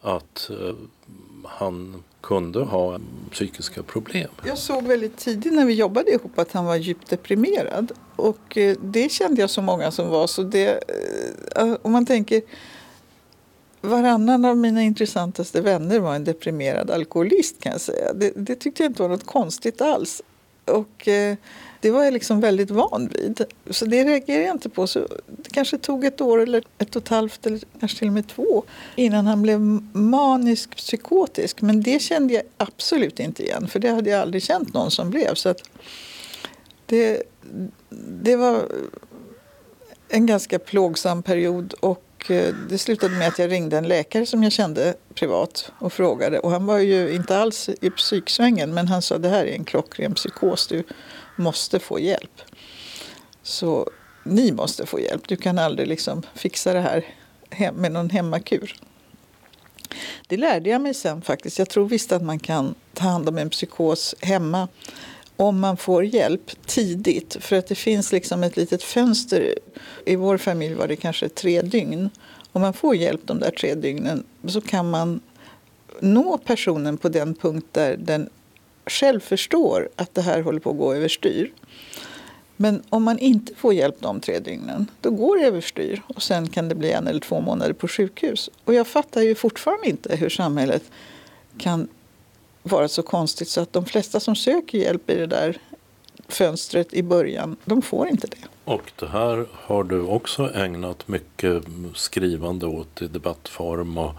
S2: att eh, han kunde ha psykiska problem?
S8: Jag såg väldigt tidigt när vi jobbade ihop att han var djupt deprimerad. Och eh, det kände jag så många som var. Så det, eh, om man tänker varannan av mina intressantaste vänner var en deprimerad alkoholist kan jag säga. Det, det tyckte jag inte var något konstigt alls. Och eh, det var jag liksom väldigt van vid. Så det reagerade jag inte på. Så det kanske tog ett år eller ett och ett halvt eller kanske till och med två innan han blev manisk psykotisk. Men det kände jag absolut inte igen för det hade jag aldrig känt någon som blev. Så att det, det var en ganska plågsam period och eh, det slutade med att jag ringde en läkare som jag kände privat och frågade. Och han var ju inte alls i psyksvängen men han sa det här är en klockren psykos, du måste få hjälp. Så ni måste få hjälp, du kan aldrig liksom fixa det här med någon hemmakur. Det lärde jag mig sen faktiskt. Jag tror visst att man kan ta hand om en psykos hemma om man får hjälp tidigt. För att det finns liksom ett litet fönster. I vår familj var det kanske tre dygn. Om man får hjälp de där tre dygnen så kan man nå personen på den punkt där den själv förstår att det här håller på att gå överstyr. Men om man inte får hjälp de tre dygnen, då går det överstyr och sen kan det bli en eller två månader på sjukhus. Och jag fattar ju fortfarande inte hur samhället kan vara så konstigt så att de flesta som söker hjälp i det där fönstret i början, de får inte det.
S2: Och det här har du också ägnat mycket skrivande åt i debattform och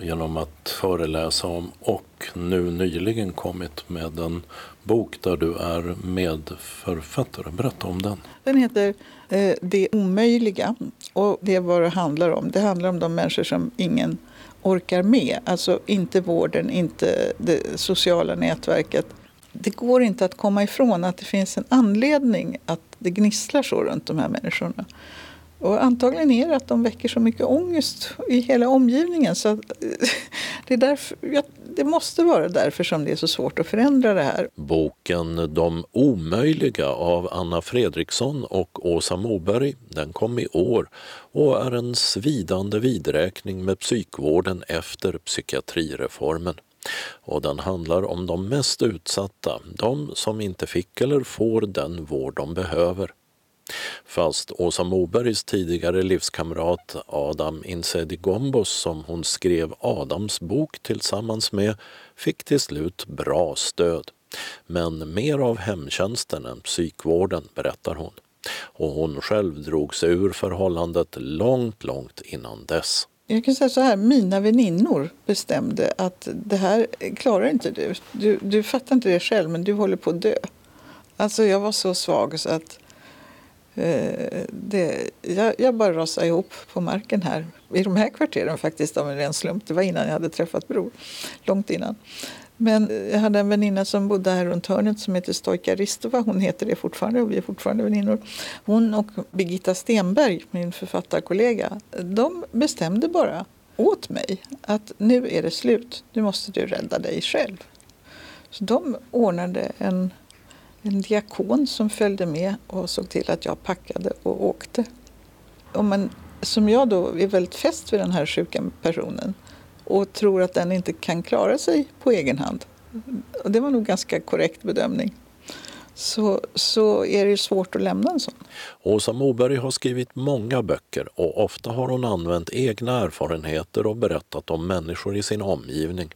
S2: genom att föreläsa om och nu nyligen kommit med en bok där du är medförfattare. Berätta om den.
S8: Den heter eh, Det omöjliga och det är vad det handlar om. Det handlar om de människor som ingen orkar med. Alltså inte vården, inte det sociala nätverket. Det går inte att komma ifrån att det finns en anledning att det gnisslar så runt de här människorna. Och antagligen är det att de väcker så mycket ångest i hela omgivningen. Så det, är därför, det måste vara därför som det är så svårt att förändra det här.
S2: Boken De omöjliga av Anna Fredriksson och Åsa Moberg den kom i år och är en svidande vidräkning med psykvården efter psykiatrireformen och den handlar om de mest utsatta, de som inte fick eller får den vård de behöver. Fast Åsa Mobergs tidigare livskamrat Adam Insedigombos som hon skrev Adams bok tillsammans med fick till slut bra stöd. Men mer av hemtjänsten än psykvården, berättar hon. Och hon själv drog sig ur förhållandet långt, långt innan dess.
S8: Jag kan säga så här, mina väninnor bestämde att det här klarar inte du. du. Du fattar inte det själv, men du håller på att dö. Alltså jag var så svag så att Eh, det, jag, jag, bara rasade ihop på marken här, i de här kvarteren faktiskt av en ren slump. Det var innan jag hade träffat Bror, långt innan. Men jag hade en väninna som bodde här runt hörnet som heter Stojka Ristova. Hon heter det fortfarande och vi är fortfarande väninnor. Hon och Birgitta Stenberg, min författarkollega, de bestämde bara åt mig att nu är det slut. Nu måste du rädda dig själv. Så de ordnade en, en diakon som följde med och såg till att jag packade och åkte. Om man, som jag då är väldigt fäst vid den här sjuka personen och tror att den inte kan klara sig på egen hand. Och det var nog ganska korrekt bedömning så, så är det svårt att lämna en sån.
S2: Åsa Moberg har skrivit många böcker och ofta har hon använt egna erfarenheter och berättat om människor i sin omgivning.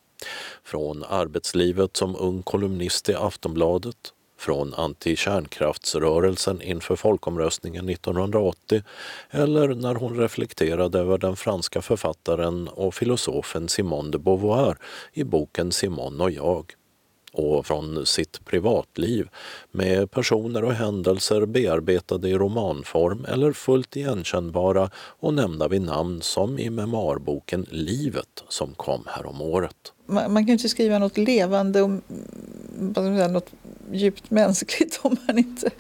S2: Från arbetslivet som ung kolumnist i Aftonbladet, från antikärnkraftsrörelsen inför folkomröstningen 1980 eller när hon reflekterade över den franska författaren och filosofen Simone de Beauvoir i boken Simone och jag och från sitt privatliv med personer och händelser bearbetade i romanform eller fullt igenkännbara och nämnda vid namn som i memoarboken Livet som kom häromåret.
S8: Man, man kan inte skriva något levande och något djupt mänskligt om man, inte,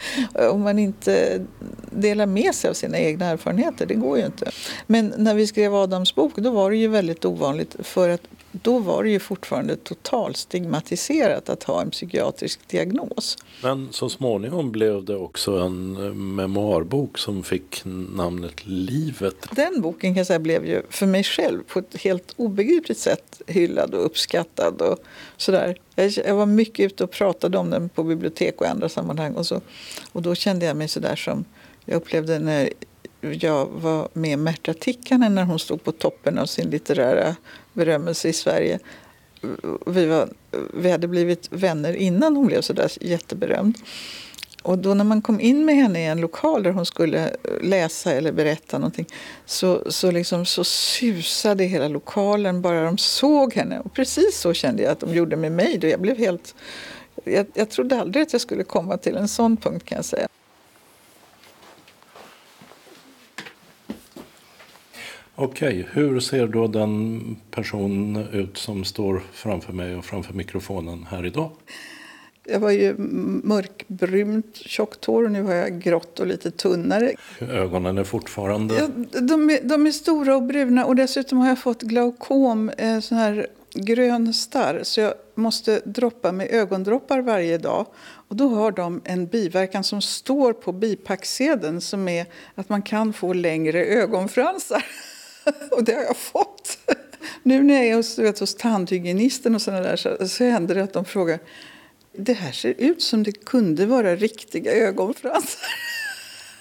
S8: om man inte delar med sig av sina egna erfarenheter. Det går ju inte. Men när vi skrev Adams bok då var det ju väldigt ovanligt för att då var det ju fortfarande totalt stigmatiserat att ha en psykiatrisk diagnos.
S2: Men så småningom blev det också en eh, memoarbok som fick namnet Livet.
S8: Den boken kan jag säga blev ju för mig själv på ett helt obegripligt sätt hyllad och uppskattad. Och sådär. Jag, var mycket ute och pratade om den på bibliotek och andra sammanhang. Och, så, och då kände jag mig sådär som jag upplevde när jag var med Märta Tikkanen när hon stod på toppen av sin litterära berömmelse i Sverige. Vi, var, vi hade blivit vänner innan hon blev så där jätteberömd. Och då när man kom in med henne i en lokal där hon skulle läsa eller berätta någonting så, så, liksom, så susade hela lokalen bara de såg henne. Och precis så kände jag att de gjorde med mig. Då jag, blev helt, jag, jag trodde aldrig att jag skulle komma till en sån punkt kan jag säga.
S2: Okej, hur ser då den person ut som står framför mig och framför mikrofonen här idag?
S8: Jag var ju mörkbrunt tjockt hår och nu har jag grått och lite tunnare.
S2: Ögonen är fortfarande...
S8: Ja, de, är, de är stora och bruna och dessutom har jag fått glaukom, eh, sån här grön starr. Så jag måste droppa med ögondroppar varje dag. Och då har de en biverkan som står på bipacksedeln som är att man kan få längre ögonfransar. och det har jag fått. Nu när jag är hos, vet, hos tandhygienisten och sådana där så, så händer det att de frågar det här ser ut som det kunde vara riktiga ögonfransar.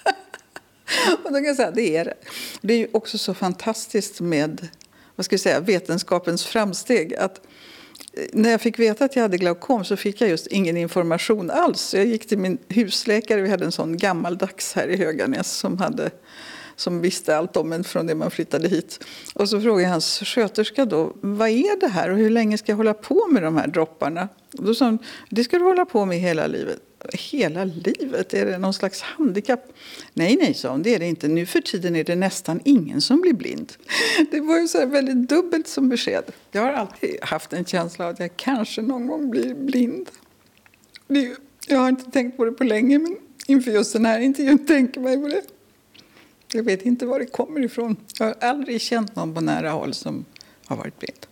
S8: och då kan jag säga det är det. Det är ju också så fantastiskt med vad ska jag säga, vetenskapens framsteg att eh, när jag fick veta att jag hade glaukom så fick jag just ingen information alls. Jag gick till min husläkare, vi hade en sån gammaldags här i Höganäs som hade som visste allt om en från det man flyttade hit. Och så frågade hans sköterska då, vad är det här och hur länge ska jag hålla på med de här dropparna? Och då sa hon, det ska du hålla på med hela livet. Hela livet? Är det någon slags handikapp? Nej, nej, sa hon, det är det inte. Nu för tiden är det nästan ingen som blir blind. Det var ju så väldigt dubbelt som besked. Jag har alltid haft en känsla av att jag kanske någon gång blir blind. jag har inte tänkt på det på länge, men inför just den här intervjun tänker mig på det. Jag vet inte var det kommer ifrån. Jag har aldrig känt någon på nära håll som har varit blind.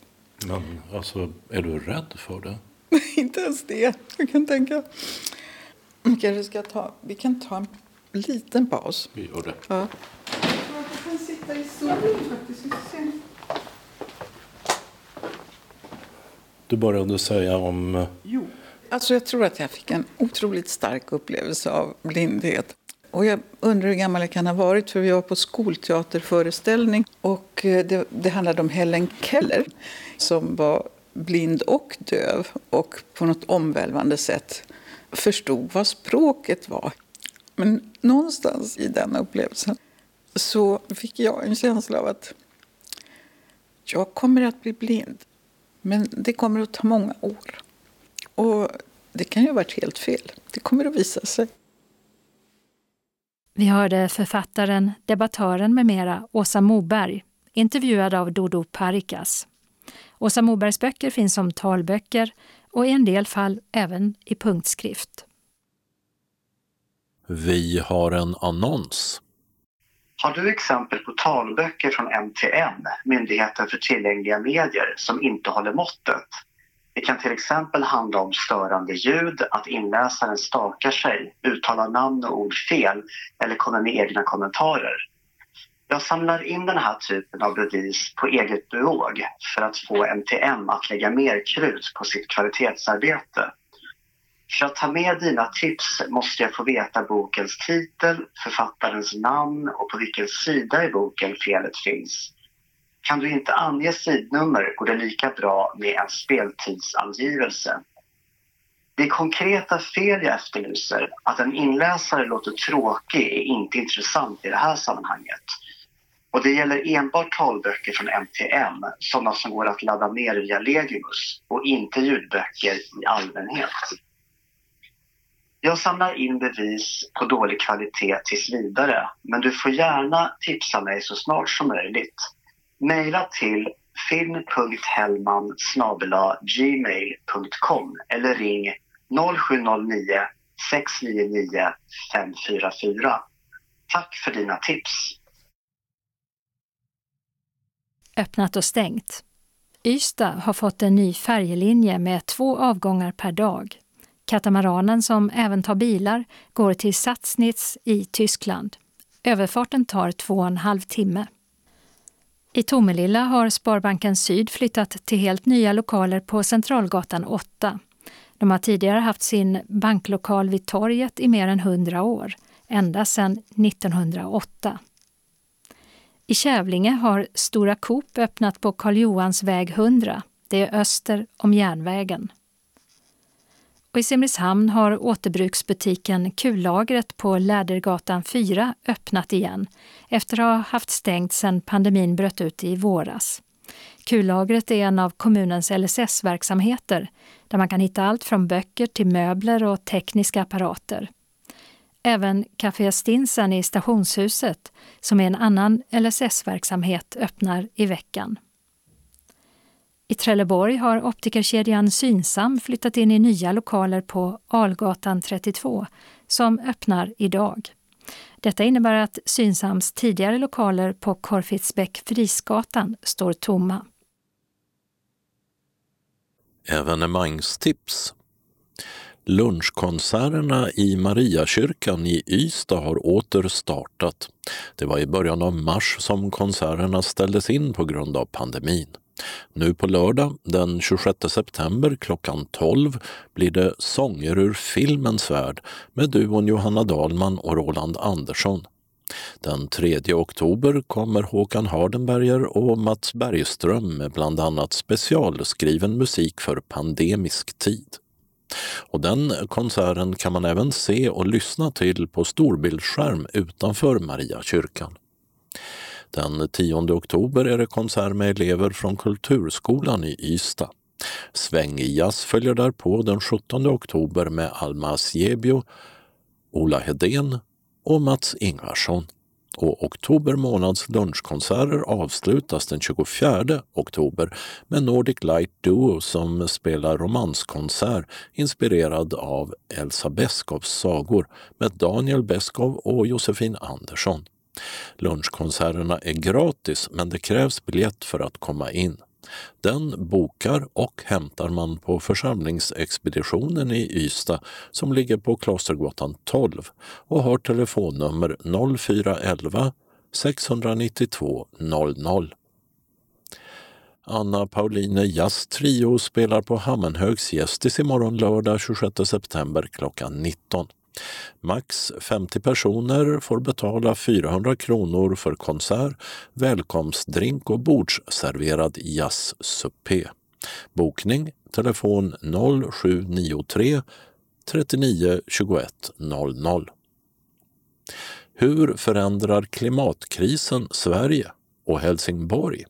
S2: Men alltså, är du rädd för det?
S8: inte ens det. Jag kan tänka... Vi kanske ska ta, vi kan ta en liten paus.
S2: Vi gör det.
S8: Ja. Jag kan sitta i solen faktiskt.
S2: Du började säga om... Eh,
S8: jo, alltså jag tror att jag fick en otroligt stark upplevelse av blindhet. Och jag undrar hur gammal jag kan ha varit, för vi var på skolteaterföreställning och eh, det, det handlade om Helen Keller som var blind och döv och på något omvälvande sätt förstod vad språket var. Men någonstans i den upplevelsen så fick jag en känsla av att jag kommer att bli blind, men det kommer att ta många år. Och det kan ju ha varit helt fel. Det kommer att visa sig.
S1: Vi hörde författaren, debattören med mera Åsa Moberg, intervjuad av Dodo Parikas. Åsa Mobergs böcker finns som talböcker och i en del fall även i punktskrift.
S2: Vi har en annons.
S9: Har du exempel på talböcker från MTN, Myndigheten för tillgängliga medier, som inte håller måttet? Det kan till exempel handla om störande ljud, att inläsaren stakar sig, uttalar namn och ord fel eller kommer med egna kommentarer. Jag samlar in den här typen av bevis på eget bevåg för att få MTM att lägga mer krut på sitt kvalitetsarbete. För att ta med dina tips måste jag få veta bokens titel, författarens namn och på vilken sida i boken felet finns. Kan du inte ange sidnummer går det lika bra med en speltidsangivelse. Det konkreta fel jag efterlyser, att en inläsare låter tråkig, är inte intressant i det här sammanhanget. Och det gäller enbart talböcker från MTM, sådana som går att ladda ner via Legimus och inte ljudböcker i allmänhet. Jag samlar in bevis på dålig kvalitet tills vidare, men du får gärna tipsa mig så snart som möjligt. Mejla till film.hellman gmail.com eller ring 0709 699 544. Tack för dina tips!
S1: Öppnat och stängt. Ystad har fått en ny färjelinje med två avgångar per dag. Katamaranen, som även tar bilar, går till Satsnitz i Tyskland. Överfarten tar två och en halv timme. I Tomelilla har Sparbanken Syd flyttat till helt nya lokaler på Centralgatan 8. De har tidigare haft sin banklokal vid torget i mer än 100 år, ända sedan 1908. I Kävlinge har Stora Coop öppnat på Karl Johans väg 100. Det är öster om järnvägen. Och I Simrishamn har återbruksbutiken Kullagret på Lädergatan 4 öppnat igen efter att ha haft stängt sedan pandemin bröt ut i våras. Kullagret är en av kommunens LSS-verksamheter där man kan hitta allt från böcker till möbler och tekniska apparater. Även Café Stinsen i Stationshuset, som är en annan LSS-verksamhet, öppnar i veckan. I Trelleborg har optikerkedjan Synsam flyttat in i nya lokaler på Algatan 32 som öppnar idag. Detta innebär att Synsams tidigare lokaler på Korfitsbäck Frisgatan står tomma.
S2: Evenemangstips Lunchkonserterna i Mariakyrkan i Ystad har åter startat. Det var i början av mars som konserterna ställdes in på grund av pandemin. Nu på lördag den 26 september klockan 12 blir det Sånger ur filmens värld med duon Johanna Dahlman och Roland Andersson. Den 3 oktober kommer Håkan Hardenberger och Mats Bergström med bland annat specialskriven musik för pandemisk tid. Och den konserten kan man även se och lyssna till på storbildsskärm utanför Maria kyrkan. Den 10 oktober är det konsert med elever från Kulturskolan i Ystad. Svängig Jazz följer därpå den 17 oktober med Alma Siebio, Ola Hedén och Mats Ingvarsson. Och oktober månads lunchkonserter avslutas den 24 oktober med Nordic Light Duo som spelar romanskonsert inspirerad av Elsa Beskows sagor med Daniel Beskow och Josefin Andersson. Lunchkonserterna är gratis men det krävs biljett för att komma in. Den bokar och hämtar man på församlingsexpeditionen i Ystad som ligger på Klostergatan 12 och har telefonnummer 0411 692 00. Anna Pauline Jazz Trio spelar på Hammenhögs Gästis imorgon lördag 26 september klockan 19. Max 50 personer får betala 400 kronor för konsert, välkomstdrink och bordsserverad jazzsupé. Bokning telefon 0793 39 21 00. Hur förändrar klimatkrisen Sverige och Helsingborg?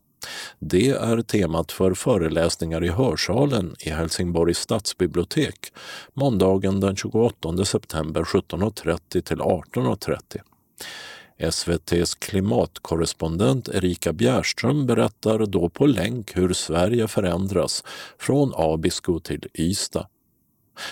S2: Det är temat för föreläsningar i Hörsalen i Helsingborgs stadsbibliotek måndagen den 28 september 17.30 till 18.30. SVTs klimatkorrespondent Erika Bjärström berättar då på länk hur Sverige förändras från Abisko till Ystad.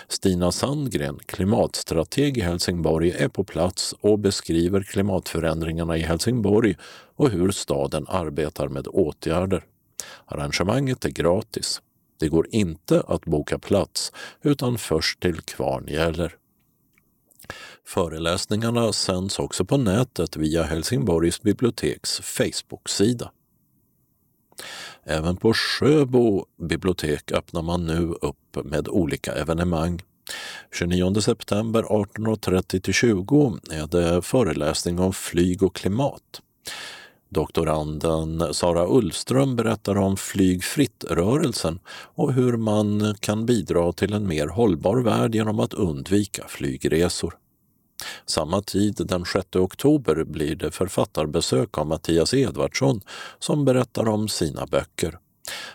S2: Stina Sandgren, klimatstrateg i Helsingborg, är på plats och beskriver klimatförändringarna i Helsingborg och hur staden arbetar med åtgärder. Arrangemanget är gratis. Det går inte att boka plats utan först till kvarn gäller. Föreläsningarna sänds också på nätet via Helsingborgs biblioteks Facebook-sida. Även på Sjöbo bibliotek öppnar man nu upp med olika evenemang. 29 september 18.30-20 är det föreläsning om flyg och klimat. Doktoranden Sara Ullström berättar om flygfritt-rörelsen och hur man kan bidra till en mer hållbar värld genom att undvika flygresor. Samma tid, den 6 oktober, blir det författarbesök av Mattias Edvardsson som berättar om sina böcker.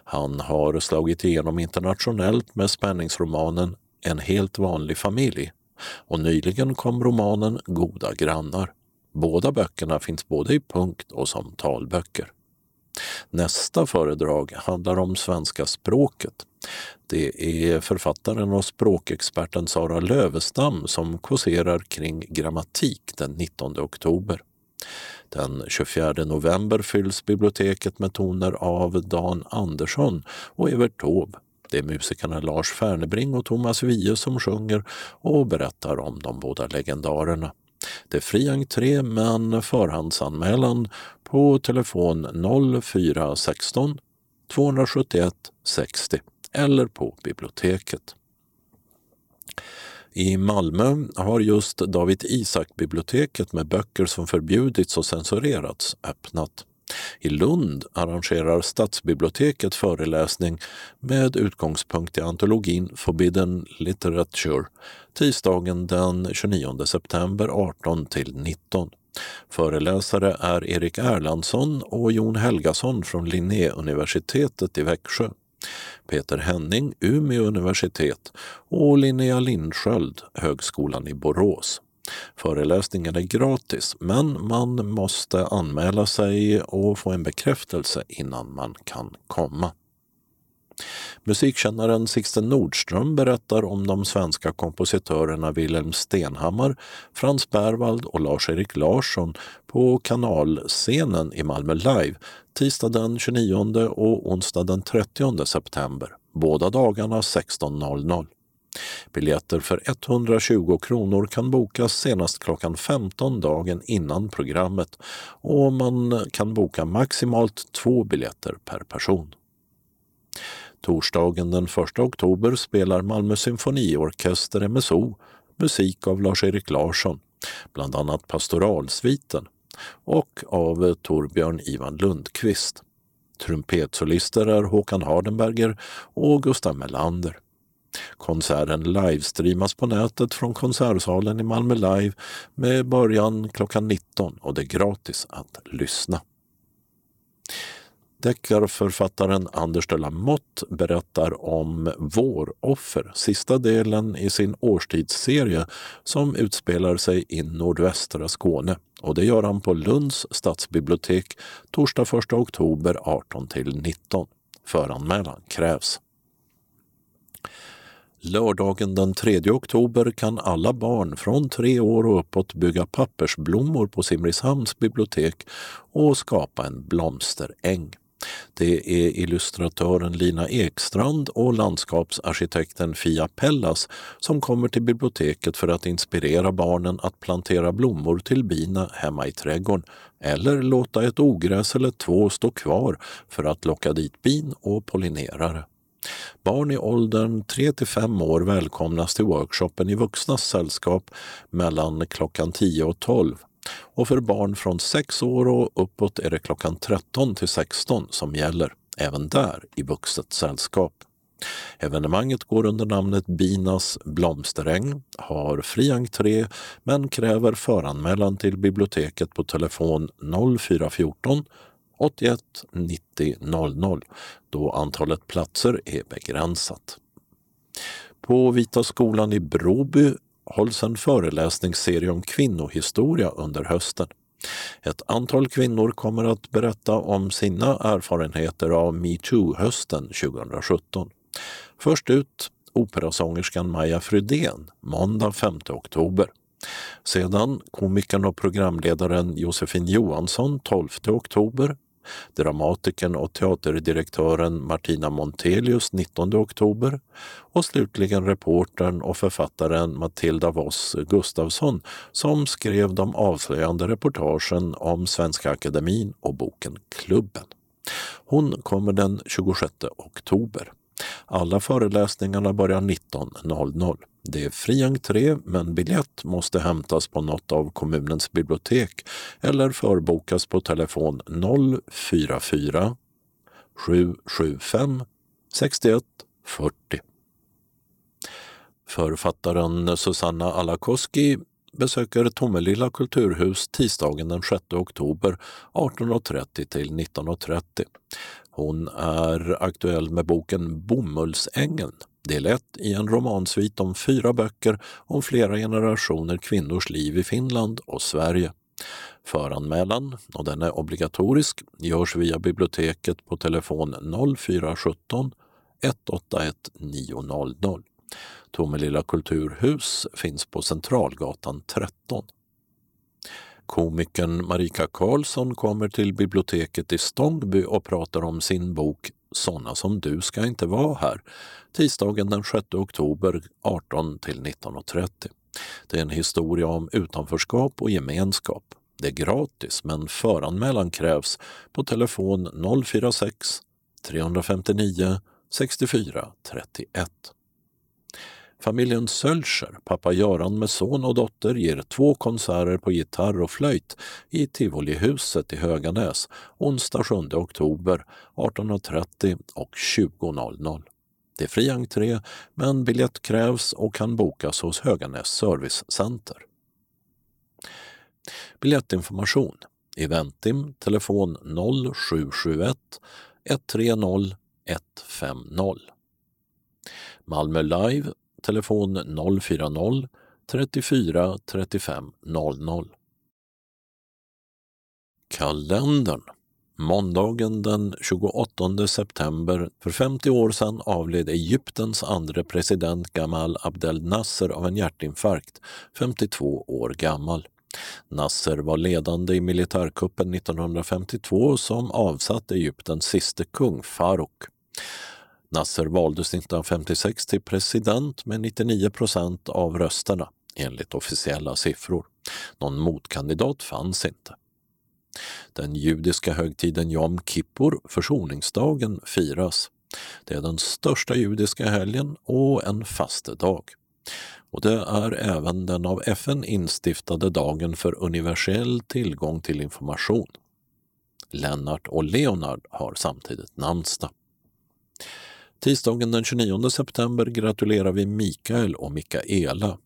S2: Han har slagit igenom internationellt med spänningsromanen En helt vanlig familj och nyligen kom romanen Goda grannar. Båda böckerna finns både i punkt och som talböcker. Nästa föredrag handlar om svenska språket. Det är författaren och språkexperten Sara Lövestam som kåserar kring grammatik den 19 oktober. Den 24 november fylls biblioteket med toner av Dan Andersson och Evert Taube. Det är musikerna Lars Fernebring och Thomas Wiehe som sjunger och berättar om de båda legendarerna. Det är fri entré men förhandsanmälan på telefon 0416 271 60 eller på biblioteket. I Malmö har just David Isak-biblioteket med böcker som förbjudits och censurerats öppnat. I Lund arrangerar Stadsbiblioteket föreläsning med utgångspunkt i antologin Forbidden Literature tisdagen den 29 september 18 till 19. Föreläsare är Erik Erlandsson och Jon Helgason från Linnéuniversitetet i Växjö. Peter Henning, Umeå universitet och Linnea Lindsköld, Högskolan i Borås. Föreläsningen är gratis men man måste anmäla sig och få en bekräftelse innan man kan komma. Musikkännaren Sixten Nordström berättar om de svenska kompositörerna Wilhelm Stenhammar, Frans Berwald och Lars-Erik Larsson på kanalscenen i Malmö Live tisdag den 29 och onsdag den 30 september, båda dagarna 16.00. Biljetter för 120 kronor kan bokas senast klockan 15 dagen innan programmet och man kan boka maximalt två biljetter per person. Torsdagen den 1 oktober spelar Malmö symfoniorkester MSO musik av Lars-Erik Larsson, bland annat Pastoralsviten och av Torbjörn Ivan Lundqvist. Trumpetsolister är Håkan Hardenberger och Gustav Melander. Konserten livestreamas på nätet från Konsertsalen i Malmö Live med början klockan 19 och det är gratis att lyssna. Deckarförfattaren Anders de la Motte berättar om Våroffer, sista delen i sin årstidsserie som utspelar sig i nordvästra Skåne. Och det gör han på Lunds stadsbibliotek torsdag 1 oktober 18 till 19. Föranmälan krävs. Lördagen den 3 oktober kan alla barn från tre år och uppåt bygga pappersblommor på Simrishamns bibliotek och skapa en blomsteräng. Det är illustratören Lina Ekstrand och landskapsarkitekten Fia Pellas som kommer till biblioteket för att inspirera barnen att plantera blommor till bina hemma i trädgården eller låta ett ogräs eller två stå kvar för att locka dit bin och pollinerare. Barn i åldern 3 till 5 år välkomnas till workshopen i vuxnas sällskap mellan klockan 10 och 12 och för barn från 6 år och uppåt är det klockan 13 till 16 som gäller, även där i vuxet sällskap. Evenemanget går under namnet Binas blomsteräng, har fri entré men kräver föranmälan till biblioteket på telefon 0414 81 90 00 då antalet platser är begränsat. På Vita skolan i Broby hålls en föreläsningsserie om kvinnohistoria under hösten. Ett antal kvinnor kommer att berätta om sina erfarenheter av metoo-hösten 2017. Först ut operasångerskan Maja Frydén måndag 5 oktober. Sedan komikern och programledaren Josefin Johansson 12 oktober dramatikern och teaterdirektören Martina Montelius 19 oktober och slutligen reportern och författaren Matilda Voss Gustafsson som skrev de avslöjande reportagen om Svenska Akademin och boken Klubben. Hon kommer den 26 oktober. Alla föreläsningarna börjar 19.00. Det är fri entré men biljett måste hämtas på något av kommunens bibliotek eller förbokas på telefon 044 775 61 40. Författaren Susanna Alakoski besöker Tomelilla kulturhus tisdagen den 6 oktober 18.30 till 19.30. Hon är aktuell med boken Del 1 i en romansvit om fyra böcker om flera generationer kvinnors liv i Finland och Sverige. Föranmälan, och den är obligatorisk, görs via biblioteket på telefon 0417 181 900. Tomelilla kulturhus finns på Centralgatan 13. Komikern Marika Karlsson kommer till biblioteket i Stångby och pratar om sin bok sådana som du ska inte vara här tisdagen den 6 oktober 18 till 19.30. Det är en historia om utanförskap och gemenskap. Det är gratis men föranmälan krävs på telefon 046 359 64 31. Familjen Sölscher, pappa Göran med son och dotter, ger två konserter på gitarr och flöjt i Tivolihuset i Höganäs onsdag 7 oktober 18.30 och 20.00. Det är fri entré, men biljett krävs och kan bokas hos Höganäs Servicecenter. Biljettinformation Eventim, telefon 0771 130 150. Malmö Live telefon 040 34 35 00. Kalendern Måndagen den 28 september för 50 år sedan avled Egyptens andre president Gamal Abdel Nasser av en hjärtinfarkt, 52 år gammal. Nasser var ledande i militärkuppen 1952 som avsatte Egyptens siste kung Farouk. Nasser valdes 1956 till president med 99 procent av rösterna enligt officiella siffror. Någon motkandidat fanns inte. Den judiska högtiden Jom Kippur, försoningsdagen, firas. Det är den största judiska helgen och en fastedag. Och det är även den av FN instiftade dagen för universell tillgång till information. Lennart och Leonard har samtidigt namnsdag. Tisdagen den 29 september gratulerar vi Mikael och Mikaela.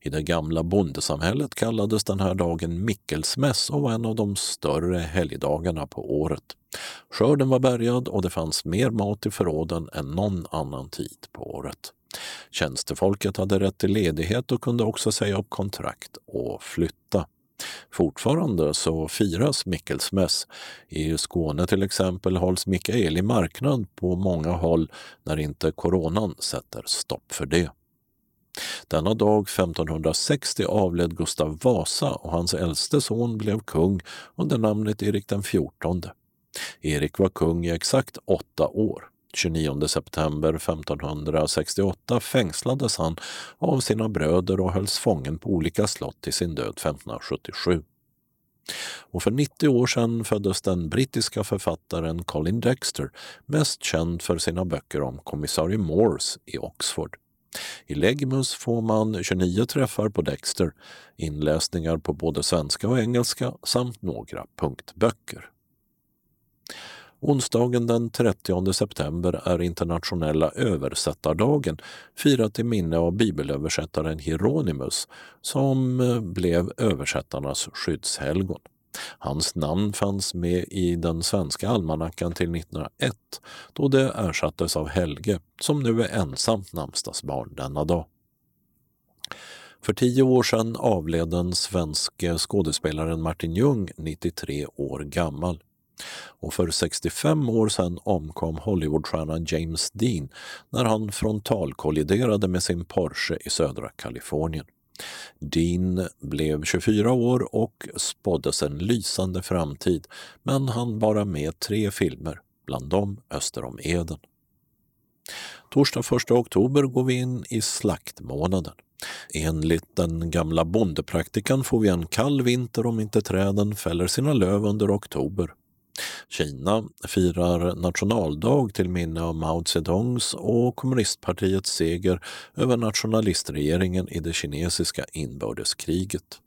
S2: I det gamla bondesamhället kallades den här dagen Mickelsmäss och var en av de större helgdagarna på året. Skörden var bärgad och det fanns mer mat i förråden än någon annan tid på året. Tjänstefolket hade rätt till ledighet och kunde också säga upp kontrakt och flytta. Fortfarande så firas Mickelsmäss. I Skåne till exempel hålls Mikaeli marknad på många håll när inte coronan sätter stopp för det. Denna dag 1560 avled Gustav Vasa och hans äldste son blev kung under namnet Erik den XIV. Erik var kung i exakt åtta år. 29 september 1568 fängslades han av sina bröder och hölls fången på olika slott till sin död 1577. Och för 90 år sedan föddes den brittiska författaren Colin Dexter, mest känd för sina böcker om kommissarie Morse i Oxford. I Legmus får man 29 träffar på Dexter, inläsningar på både svenska och engelska samt några punktböcker. Onsdagen den 30 september är internationella översättardagen firad till minne av bibelöversättaren Hieronymus som eh, blev översättarnas skyddshelgon. Hans namn fanns med i den svenska almanackan till 1901 då det ersattes av Helge som nu är ensamt namnsdagsbarn denna dag. För tio år sedan avled den svenske skådespelaren Martin Ljung, 93 år gammal. Och för 65 år sedan omkom Hollywoodstjärnan James Dean när han frontalkolliderade med sin Porsche i södra Kalifornien. Dean blev 24 år och spåddes en lysande framtid, men han bara med tre filmer, bland dem Öster om Eden. Torsdag 1 oktober går vi in i slaktmånaden. Enligt den gamla bondepraktikan får vi en kall vinter om inte träden fäller sina löv under oktober. Kina firar nationaldag till minne av Mao Zedongs och kommunistpartiets seger över nationalistregeringen i det kinesiska inbördeskriget.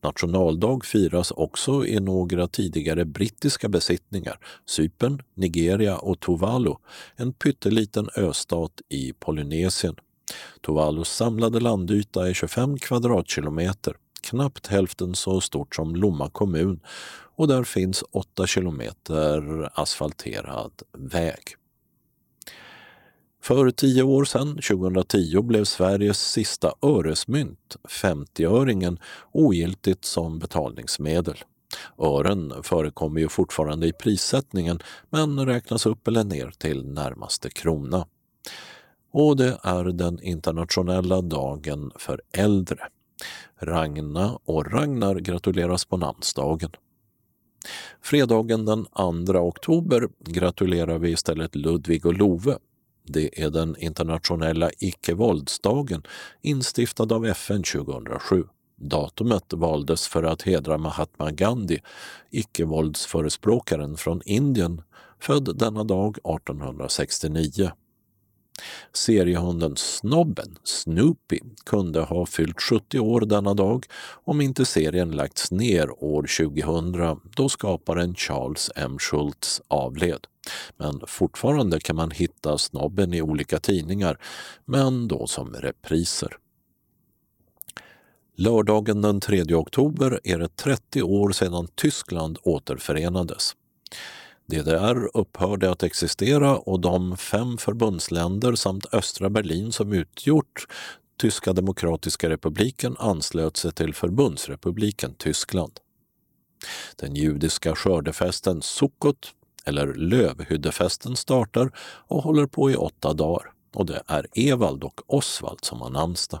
S2: Nationaldag firas också i några tidigare brittiska besittningar, Cypern, Nigeria och Tuvalu, en pytteliten östat i Polynesien. Tuvalus samlade landyta är 25 kvadratkilometer, knappt hälften så stort som Lomma kommun och där finns 8 kilometer asfalterad väg. För tio år sedan, 2010, blev Sveriges sista öresmynt, 50-öringen, ogiltigt som betalningsmedel. Ören förekommer ju fortfarande i prissättningen men räknas upp eller ner till närmaste krona. Och det är den internationella dagen för äldre. Ragna och Ragnar gratuleras på namnsdagen. Fredagen den 2 oktober gratulerar vi istället Ludvig och Love. Det är den internationella icke-våldsdagen instiftad av FN 2007. Datumet valdes för att hedra Mahatma Gandhi, icke-våldsförespråkaren från Indien, född denna dag 1869. Seriehunden Snobben, Snoopy, kunde ha fyllt 70 år denna dag om inte serien lagts ner år 2000 då skaparen Charles M. Schultz avled. Men fortfarande kan man hitta Snobben i olika tidningar, men då som repriser. Lördagen den 3 oktober är det 30 år sedan Tyskland återförenades. DDR upphörde att existera och de fem förbundsländer samt östra Berlin som utgjort Tyska demokratiska republiken anslöt sig till Förbundsrepubliken Tyskland. Den judiska skördefesten Sukkot, eller lövhyddefesten, startar och håller på i åtta dagar och det är Evald och Osvald som har namnsdag.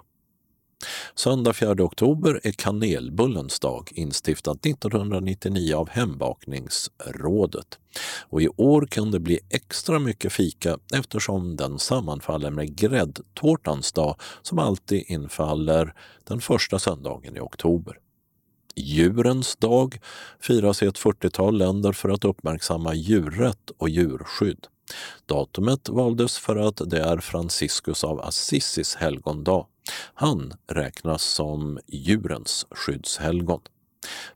S2: Söndag 4 oktober är kanelbullens dag, instiftat 1999 av Hembakningsrådet. Och i år kan det bli extra mycket fika eftersom den sammanfaller med gräddtårtans dag som alltid infaller den första söndagen i oktober. Djurens dag firas i ett 40-tal länder för att uppmärksamma djurrätt och djurskydd. Datumet valdes för att det är Franciscus av Assisis helgondag. Han räknas som djurens skyddshelgon.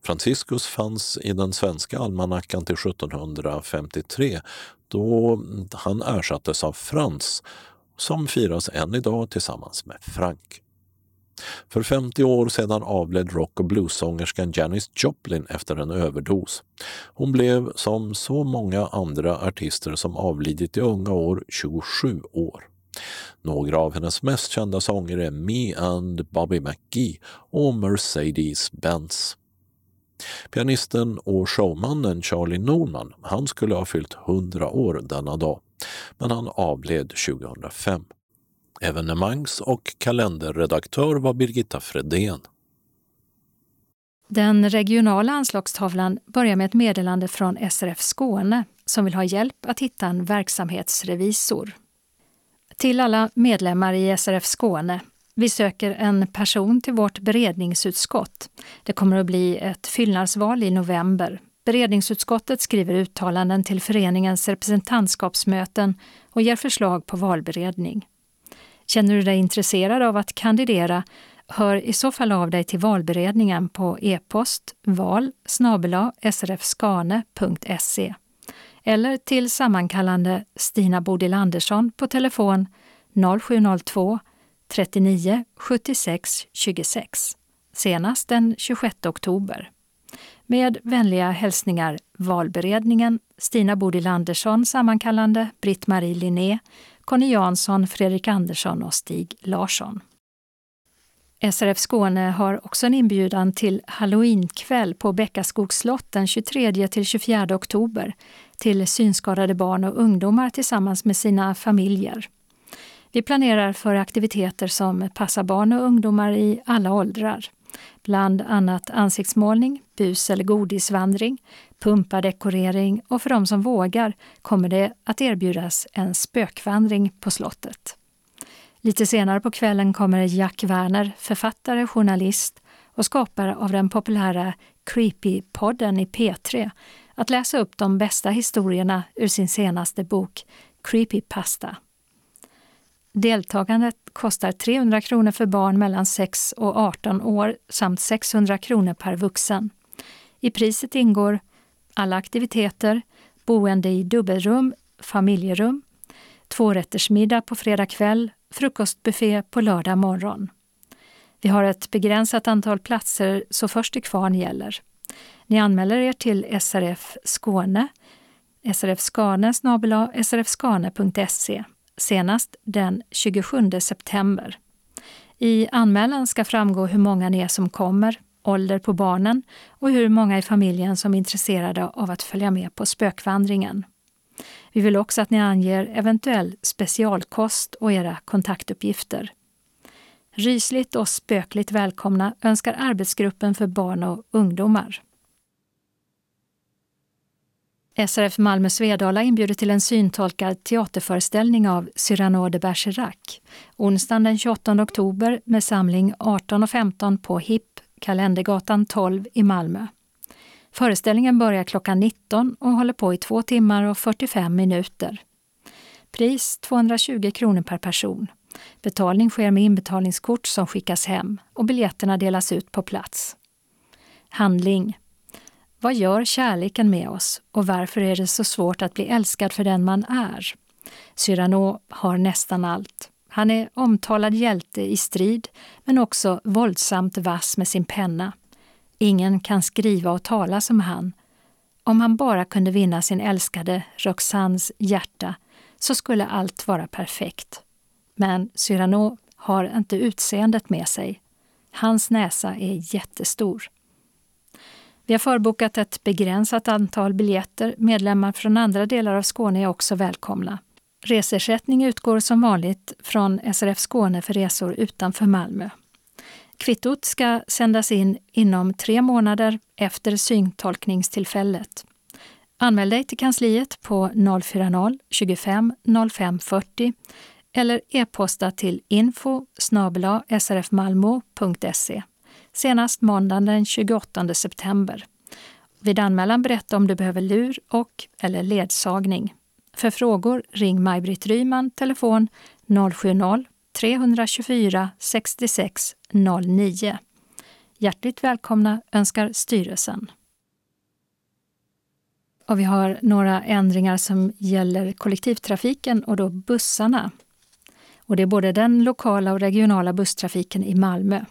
S2: Franciscus fanns i den svenska almanackan till 1753 då han ersattes av Frans som firas än idag tillsammans med Frank. För 50 år sedan avled rock och bluessångerskan Janis Joplin efter en överdos. Hon blev, som så många andra artister som avlidit i unga år, 27 år. Några av hennes mest kända sånger är Me and Bobby McGee och Mercedes Benz. Pianisten och showmannen Charlie Norman, han skulle ha fyllt 100 år denna dag, men han avled 2005. Evenemangs och kalenderredaktör var Birgitta Fredén.
S1: Den regionala anslagstavlan börjar med ett meddelande från SRF Skåne som vill ha hjälp att hitta en verksamhetsrevisor. Till alla medlemmar i SRF Skåne. Vi söker en person till vårt beredningsutskott. Det kommer att bli ett fyllnadsval i november. Beredningsutskottet skriver uttalanden till föreningens representantskapsmöten och ger förslag på valberedning. Känner du dig intresserad av att kandidera, hör i så fall av dig till valberedningen på e-post val srfskane.se eller till sammankallande Stina Bodil Andersson på telefon 0702 39 76 26 senast den 26 oktober. Med vänliga hälsningar Valberedningen, Stina Bodil Andersson, sammankallande Britt-Marie Linné, Conny Jansson, Fredrik Andersson och Stig Larsson. SRF Skåne har också en inbjudan till halloweenkväll på Bäckaskogs slott den 23 till 24 oktober till synskadade barn och ungdomar tillsammans med sina familjer. Vi planerar för aktiviteter som passar barn och ungdomar i alla åldrar. Bland annat ansiktsmålning, bus eller godisvandring, pumpadekorering och för de som vågar kommer det att erbjudas en spökvandring på slottet. Lite senare på kvällen kommer Jack Werner, författare, journalist och skapare av den populära Creepy-podden i P3, att läsa upp de bästa historierna ur sin senaste bok Creepypasta. Deltagandet kostar 300 kronor för barn mellan 6 och 18 år samt 600 kronor per vuxen. I priset ingår alla aktiviteter, boende i dubbelrum, familjerum, tvårättersmiddag på fredag kväll, frukostbuffé på lördag morgon. Vi har ett begränsat antal platser så först till kvarn gäller. Ni anmäler er till SRF Skåne, srfskane srfskane.se senast den 27 september. I anmälan ska framgå hur många ni är som kommer, ålder på barnen och hur många i familjen som är intresserade av att följa med på spökvandringen. Vi vill också att ni anger eventuell specialkost och era kontaktuppgifter. Rysligt och spökligt välkomna önskar arbetsgruppen för barn och ungdomar. SRF Malmö Svedala inbjuder till en syntolkad teaterföreställning av Cyrano de Bergerac onsdagen den 28 oktober med samling 18.15 på HIP, Kalendergatan 12 i Malmö. Föreställningen börjar klockan 19 och håller på i två timmar och 45 minuter. Pris 220 kronor per person. Betalning sker med inbetalningskort som skickas hem och biljetterna delas ut på plats. Handling vad gör kärleken med oss och varför är det så svårt att bli älskad för den man är? Cyrano har nästan allt. Han är omtalad hjälte i strid, men också våldsamt vass med sin penna. Ingen kan skriva och tala som han. Om han bara kunde vinna sin älskade Roxans hjärta så skulle allt vara perfekt. Men Cyrano har inte utseendet med sig. Hans näsa är jättestor. Vi har förbokat ett begränsat antal biljetter. Medlemmar från andra delar av Skåne är också välkomna. Resersättning utgår som vanligt från SRF Skåne för resor utanför Malmö. Kvittot ska sändas in inom tre månader efter syntolkningstillfället. Anmäl dig till kansliet på 040-25 05 40 eller e-posta till info srfmalmo.se senast måndagen den 28 september. Vid anmälan berätta om du behöver lur och eller ledsagning. För frågor ring Maj-Britt Ryman, telefon 070-324 66 09. Hjärtligt välkomna önskar styrelsen. Och vi har några ändringar som gäller kollektivtrafiken och då bussarna. Och det är både den lokala och regionala busstrafiken i Malmö.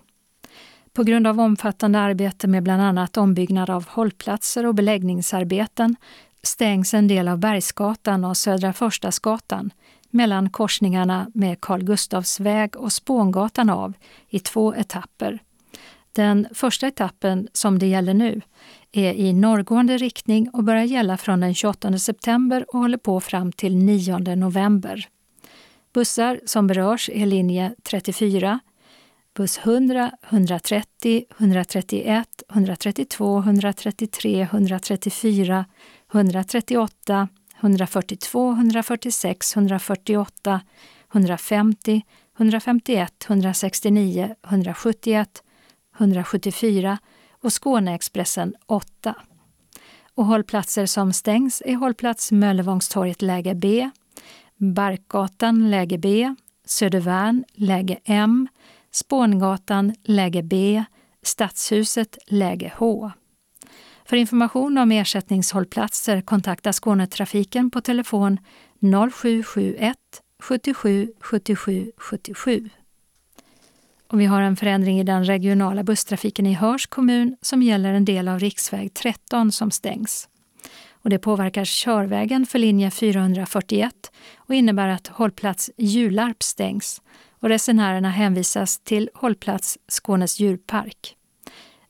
S1: På grund av omfattande arbete med bland annat ombyggnad av hållplatser och beläggningsarbeten stängs en del av Bergsgatan och Södra Förstadsgatan mellan korsningarna med Carl Gustavs väg och Spångatan av i två etapper. Den första etappen, som det gäller nu, är i norrgående riktning och börjar gälla från den 28 september och håller på fram till 9 november. Bussar som berörs är linje 34, buss 100, 130, 131, 132, 133, 134, 138, 142, 146, 148, 150, 151, 169, 171, 174 och Skåneexpressen 8. Och hållplatser som stängs är hållplats Möllevångstorget läge B, Barkgatan läge B, Södervärn läge M, Spångatan läge B, Stadshuset läge H. För information om ersättningshållplatser kontakta Skånetrafiken på telefon 0771 77 77 77. Och vi har en förändring i den regionala busstrafiken i Hörs kommun som gäller en del av riksväg 13 som stängs. Och det påverkar körvägen för linje 441 och innebär att hållplats Jularp stängs och resenärerna hänvisas till hållplats Skånes djurpark.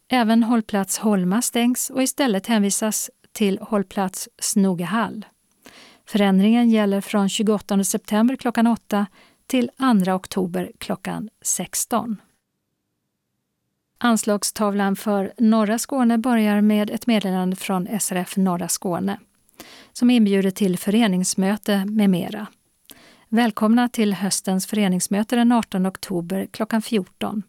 S1: Även hållplats Holma stängs och istället hänvisas till hållplats Snogehall. Förändringen gäller från 28 september klockan 8 till 2 oktober klockan 16. Anslagstavlan för norra Skåne börjar med ett meddelande från SRF Norra Skåne som inbjuder till föreningsmöte med mera. Välkomna till höstens föreningsmöte den 18 oktober klockan 14.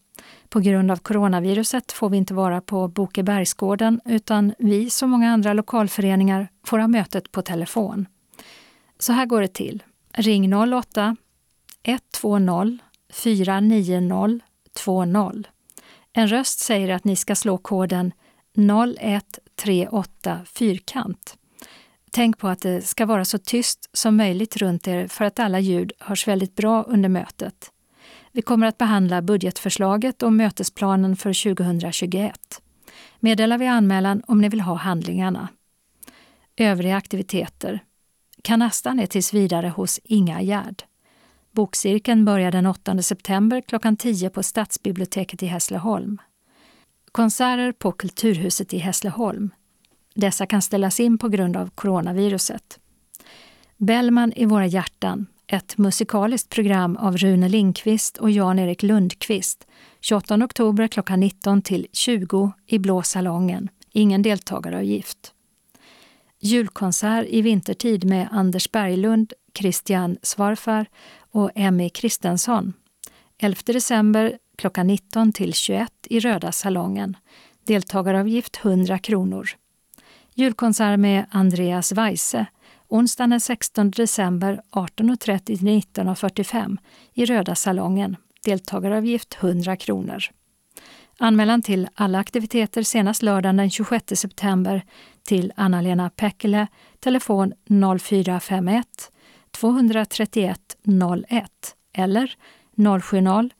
S1: På grund av coronaviruset får vi inte vara på Bokebergsgården utan vi, som många andra lokalföreningar, får ha mötet på telefon. Så här går det till. Ring 08 120 490 20. En röst säger att ni ska slå koden 0138 fyrkant. Tänk på att det ska vara så tyst som möjligt runt er för att alla ljud hörs väldigt bra under mötet. Vi kommer att behandla budgetförslaget och mötesplanen för 2021. Meddela vid anmälan om ni vill ha handlingarna. Övriga aktiviteter. Kanastan är tills vidare hos Inga Gärd. Bokcirkeln börjar den 8 september klockan 10 på Stadsbiblioteket i Hässleholm. Konserter på Kulturhuset i Hässleholm. Dessa kan ställas in på grund av coronaviruset. Bellman i våra hjärtan, ett musikaliskt program av Rune Lindqvist och Jan-Erik Lundqvist 28 oktober klockan 19 till 20 i Blå salongen. Ingen deltagaravgift. Julkonsert i vintertid med Anders Berglund, Christian Svarfar och Emmy Kristensson. 11 december klockan 19 till 21 i Röda salongen. Deltagaravgift 100 kronor. Julkonsert med Andreas Weise onsdagen den 16 december 18.30 till 19.45 i Röda salongen. Deltagaravgift 100 kronor. Anmälan till alla aktiviteter senast lördagen den 26 september till Anna-Lena Päckele, telefon 0451 231 01 eller 070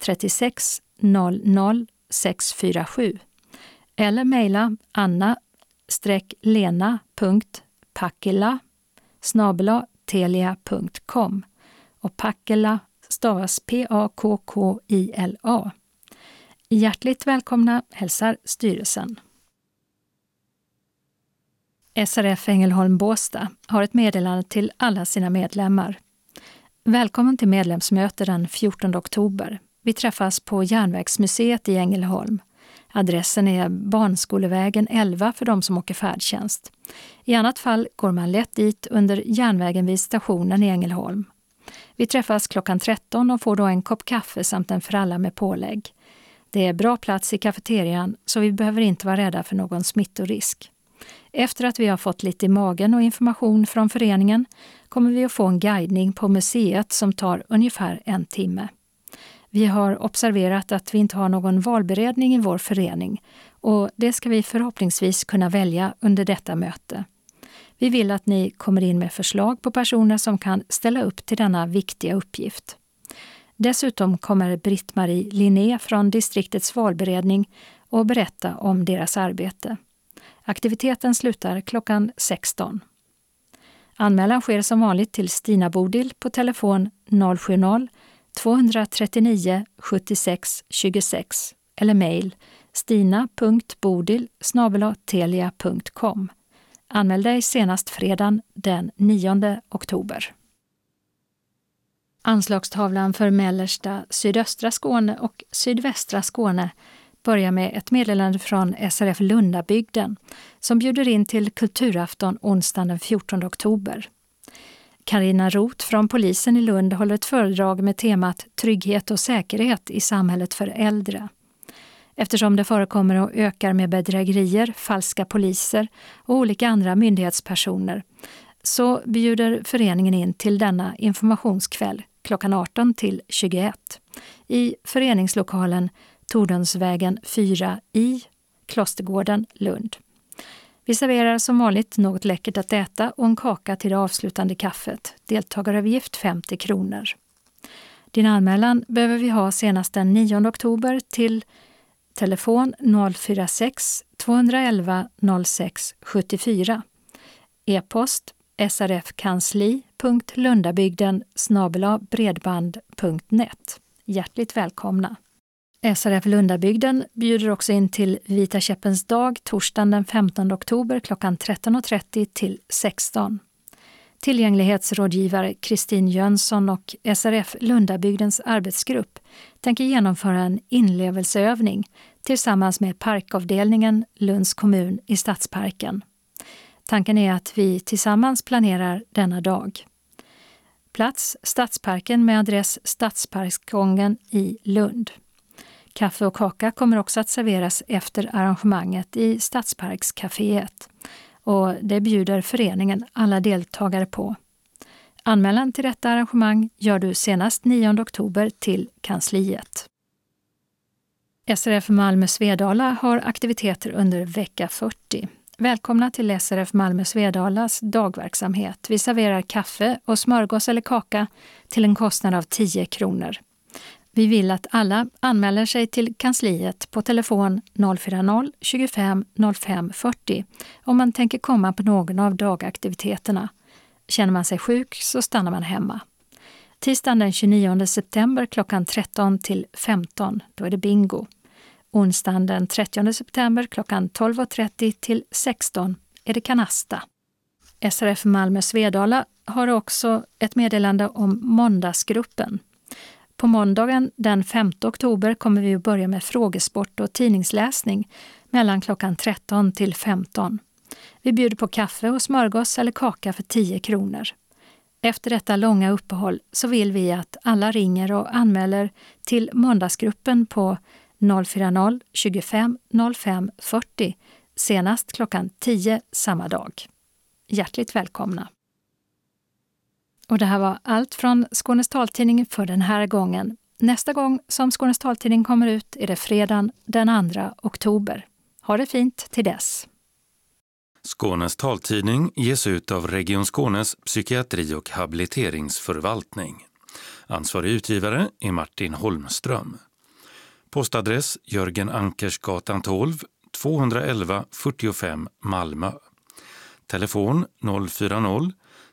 S1: 36 00 647 eller mejla anna-lena.packela telia.com och Packela stavas P-A-K-K-I-L-A. Hjärtligt välkomna hälsar styrelsen. SRF Ängelholm Båstad har ett meddelande till alla sina medlemmar. Välkommen till medlemsmöte den 14 oktober. Vi träffas på Järnvägsmuseet i Ängelholm. Adressen är Barnskolevägen 11 för de som åker färdtjänst. I annat fall går man lätt dit under järnvägen vid stationen i Ängelholm. Vi träffas klockan 13 och får då en kopp kaffe samt en fralla med pålägg. Det är bra plats i kafeterian så vi behöver inte vara rädda för någon smittorisk. Efter att vi har fått lite i magen och information från föreningen kommer vi att få en guidning på museet som tar ungefär en timme. Vi har observerat att vi inte har någon valberedning i vår förening och det ska vi förhoppningsvis kunna välja under detta möte. Vi vill att ni kommer in med förslag på personer som kan ställa upp till denna viktiga uppgift. Dessutom kommer Britt-Marie Linné från distriktets valberedning och berätta om deras arbete. Aktiviteten slutar klockan 16. Anmälan sker som vanligt till Stina Bodil på telefon 070 239 76 26 eller mejl stina.bodil telia.com. Anmäl dig senast fredagen den 9 oktober. Anslagstavlan för mellersta, sydöstra Skåne och sydvästra Skåne börjar med ett meddelande från SRF Lundabygden som bjuder in till kulturafton onsdagen den 14 oktober. Karina Roth från polisen i Lund håller ett föredrag med temat Trygghet och säkerhet i samhället för äldre. Eftersom det förekommer och ökar med bedrägerier, falska poliser och olika andra myndighetspersoner så bjuder föreningen in till denna informationskväll klockan 18 till 21 i föreningslokalen Tordensvägen 4 i Klostergården, Lund. Vi serverar som vanligt något läckert att äta och en kaka till det avslutande kaffet. Deltagaravgift 50 kronor. Din anmälan behöver vi ha senast den 9 oktober till telefon 046 211 06 74. E-post srfkansli.lundabygden bredband.net. Hjärtligt välkomna! SRF Lundabygden bjuder också in till Vita käppens dag torsdagen den 15 oktober klockan 13.30 till 16. Tillgänglighetsrådgivare Kristin Jönsson och SRF Lundabygdens arbetsgrupp tänker genomföra en inlevelseövning tillsammans med parkavdelningen Lunds kommun i Stadsparken. Tanken är att vi tillsammans planerar denna dag. Plats Stadsparken med adress Stadsparksgången i Lund. Kaffe och kaka kommer också att serveras efter arrangemanget i Stadsparkscaféet och det bjuder föreningen alla deltagare på. Anmälan till detta arrangemang gör du senast 9 oktober till kansliet. SRF Malmö Svedala har aktiviteter under vecka 40. Välkomna till SRF Malmö Svedalas dagverksamhet. Vi serverar kaffe och smörgås eller kaka till en kostnad av 10 kronor. Vi vill att alla anmäler sig till kansliet på telefon 040-25 05 40 om man tänker komma på någon av dagaktiviteterna. Känner man sig sjuk så stannar man hemma. Tisdagen den 29 september klockan 13 till 15, då är det bingo. Onsdagen den 30 september klockan 12.30 till 16 är det kanasta. SRF Malmö Svedala har också ett meddelande om måndagsgruppen. På måndagen den 5 oktober kommer vi att börja med frågesport och tidningsläsning mellan klockan 13 till 15. Vi bjuder på kaffe och smörgås eller kaka för 10 kronor. Efter detta långa uppehåll så vill vi att alla ringer och anmäler till måndagsgruppen på 040 25 05 40 senast klockan 10 samma dag. Hjärtligt välkomna! Och det här var allt från Skånes taltidning för den här gången. Nästa gång som Skånes taltidning kommer ut är det fredagen den 2 oktober. Ha det fint till dess!
S10: Skånes taltidning ges ut av Region Skånes psykiatri och habiliteringsförvaltning. Ansvarig utgivare är Martin Holmström. Postadress Jörgen Ankersgatan 12, 211 45 Malmö. Telefon 040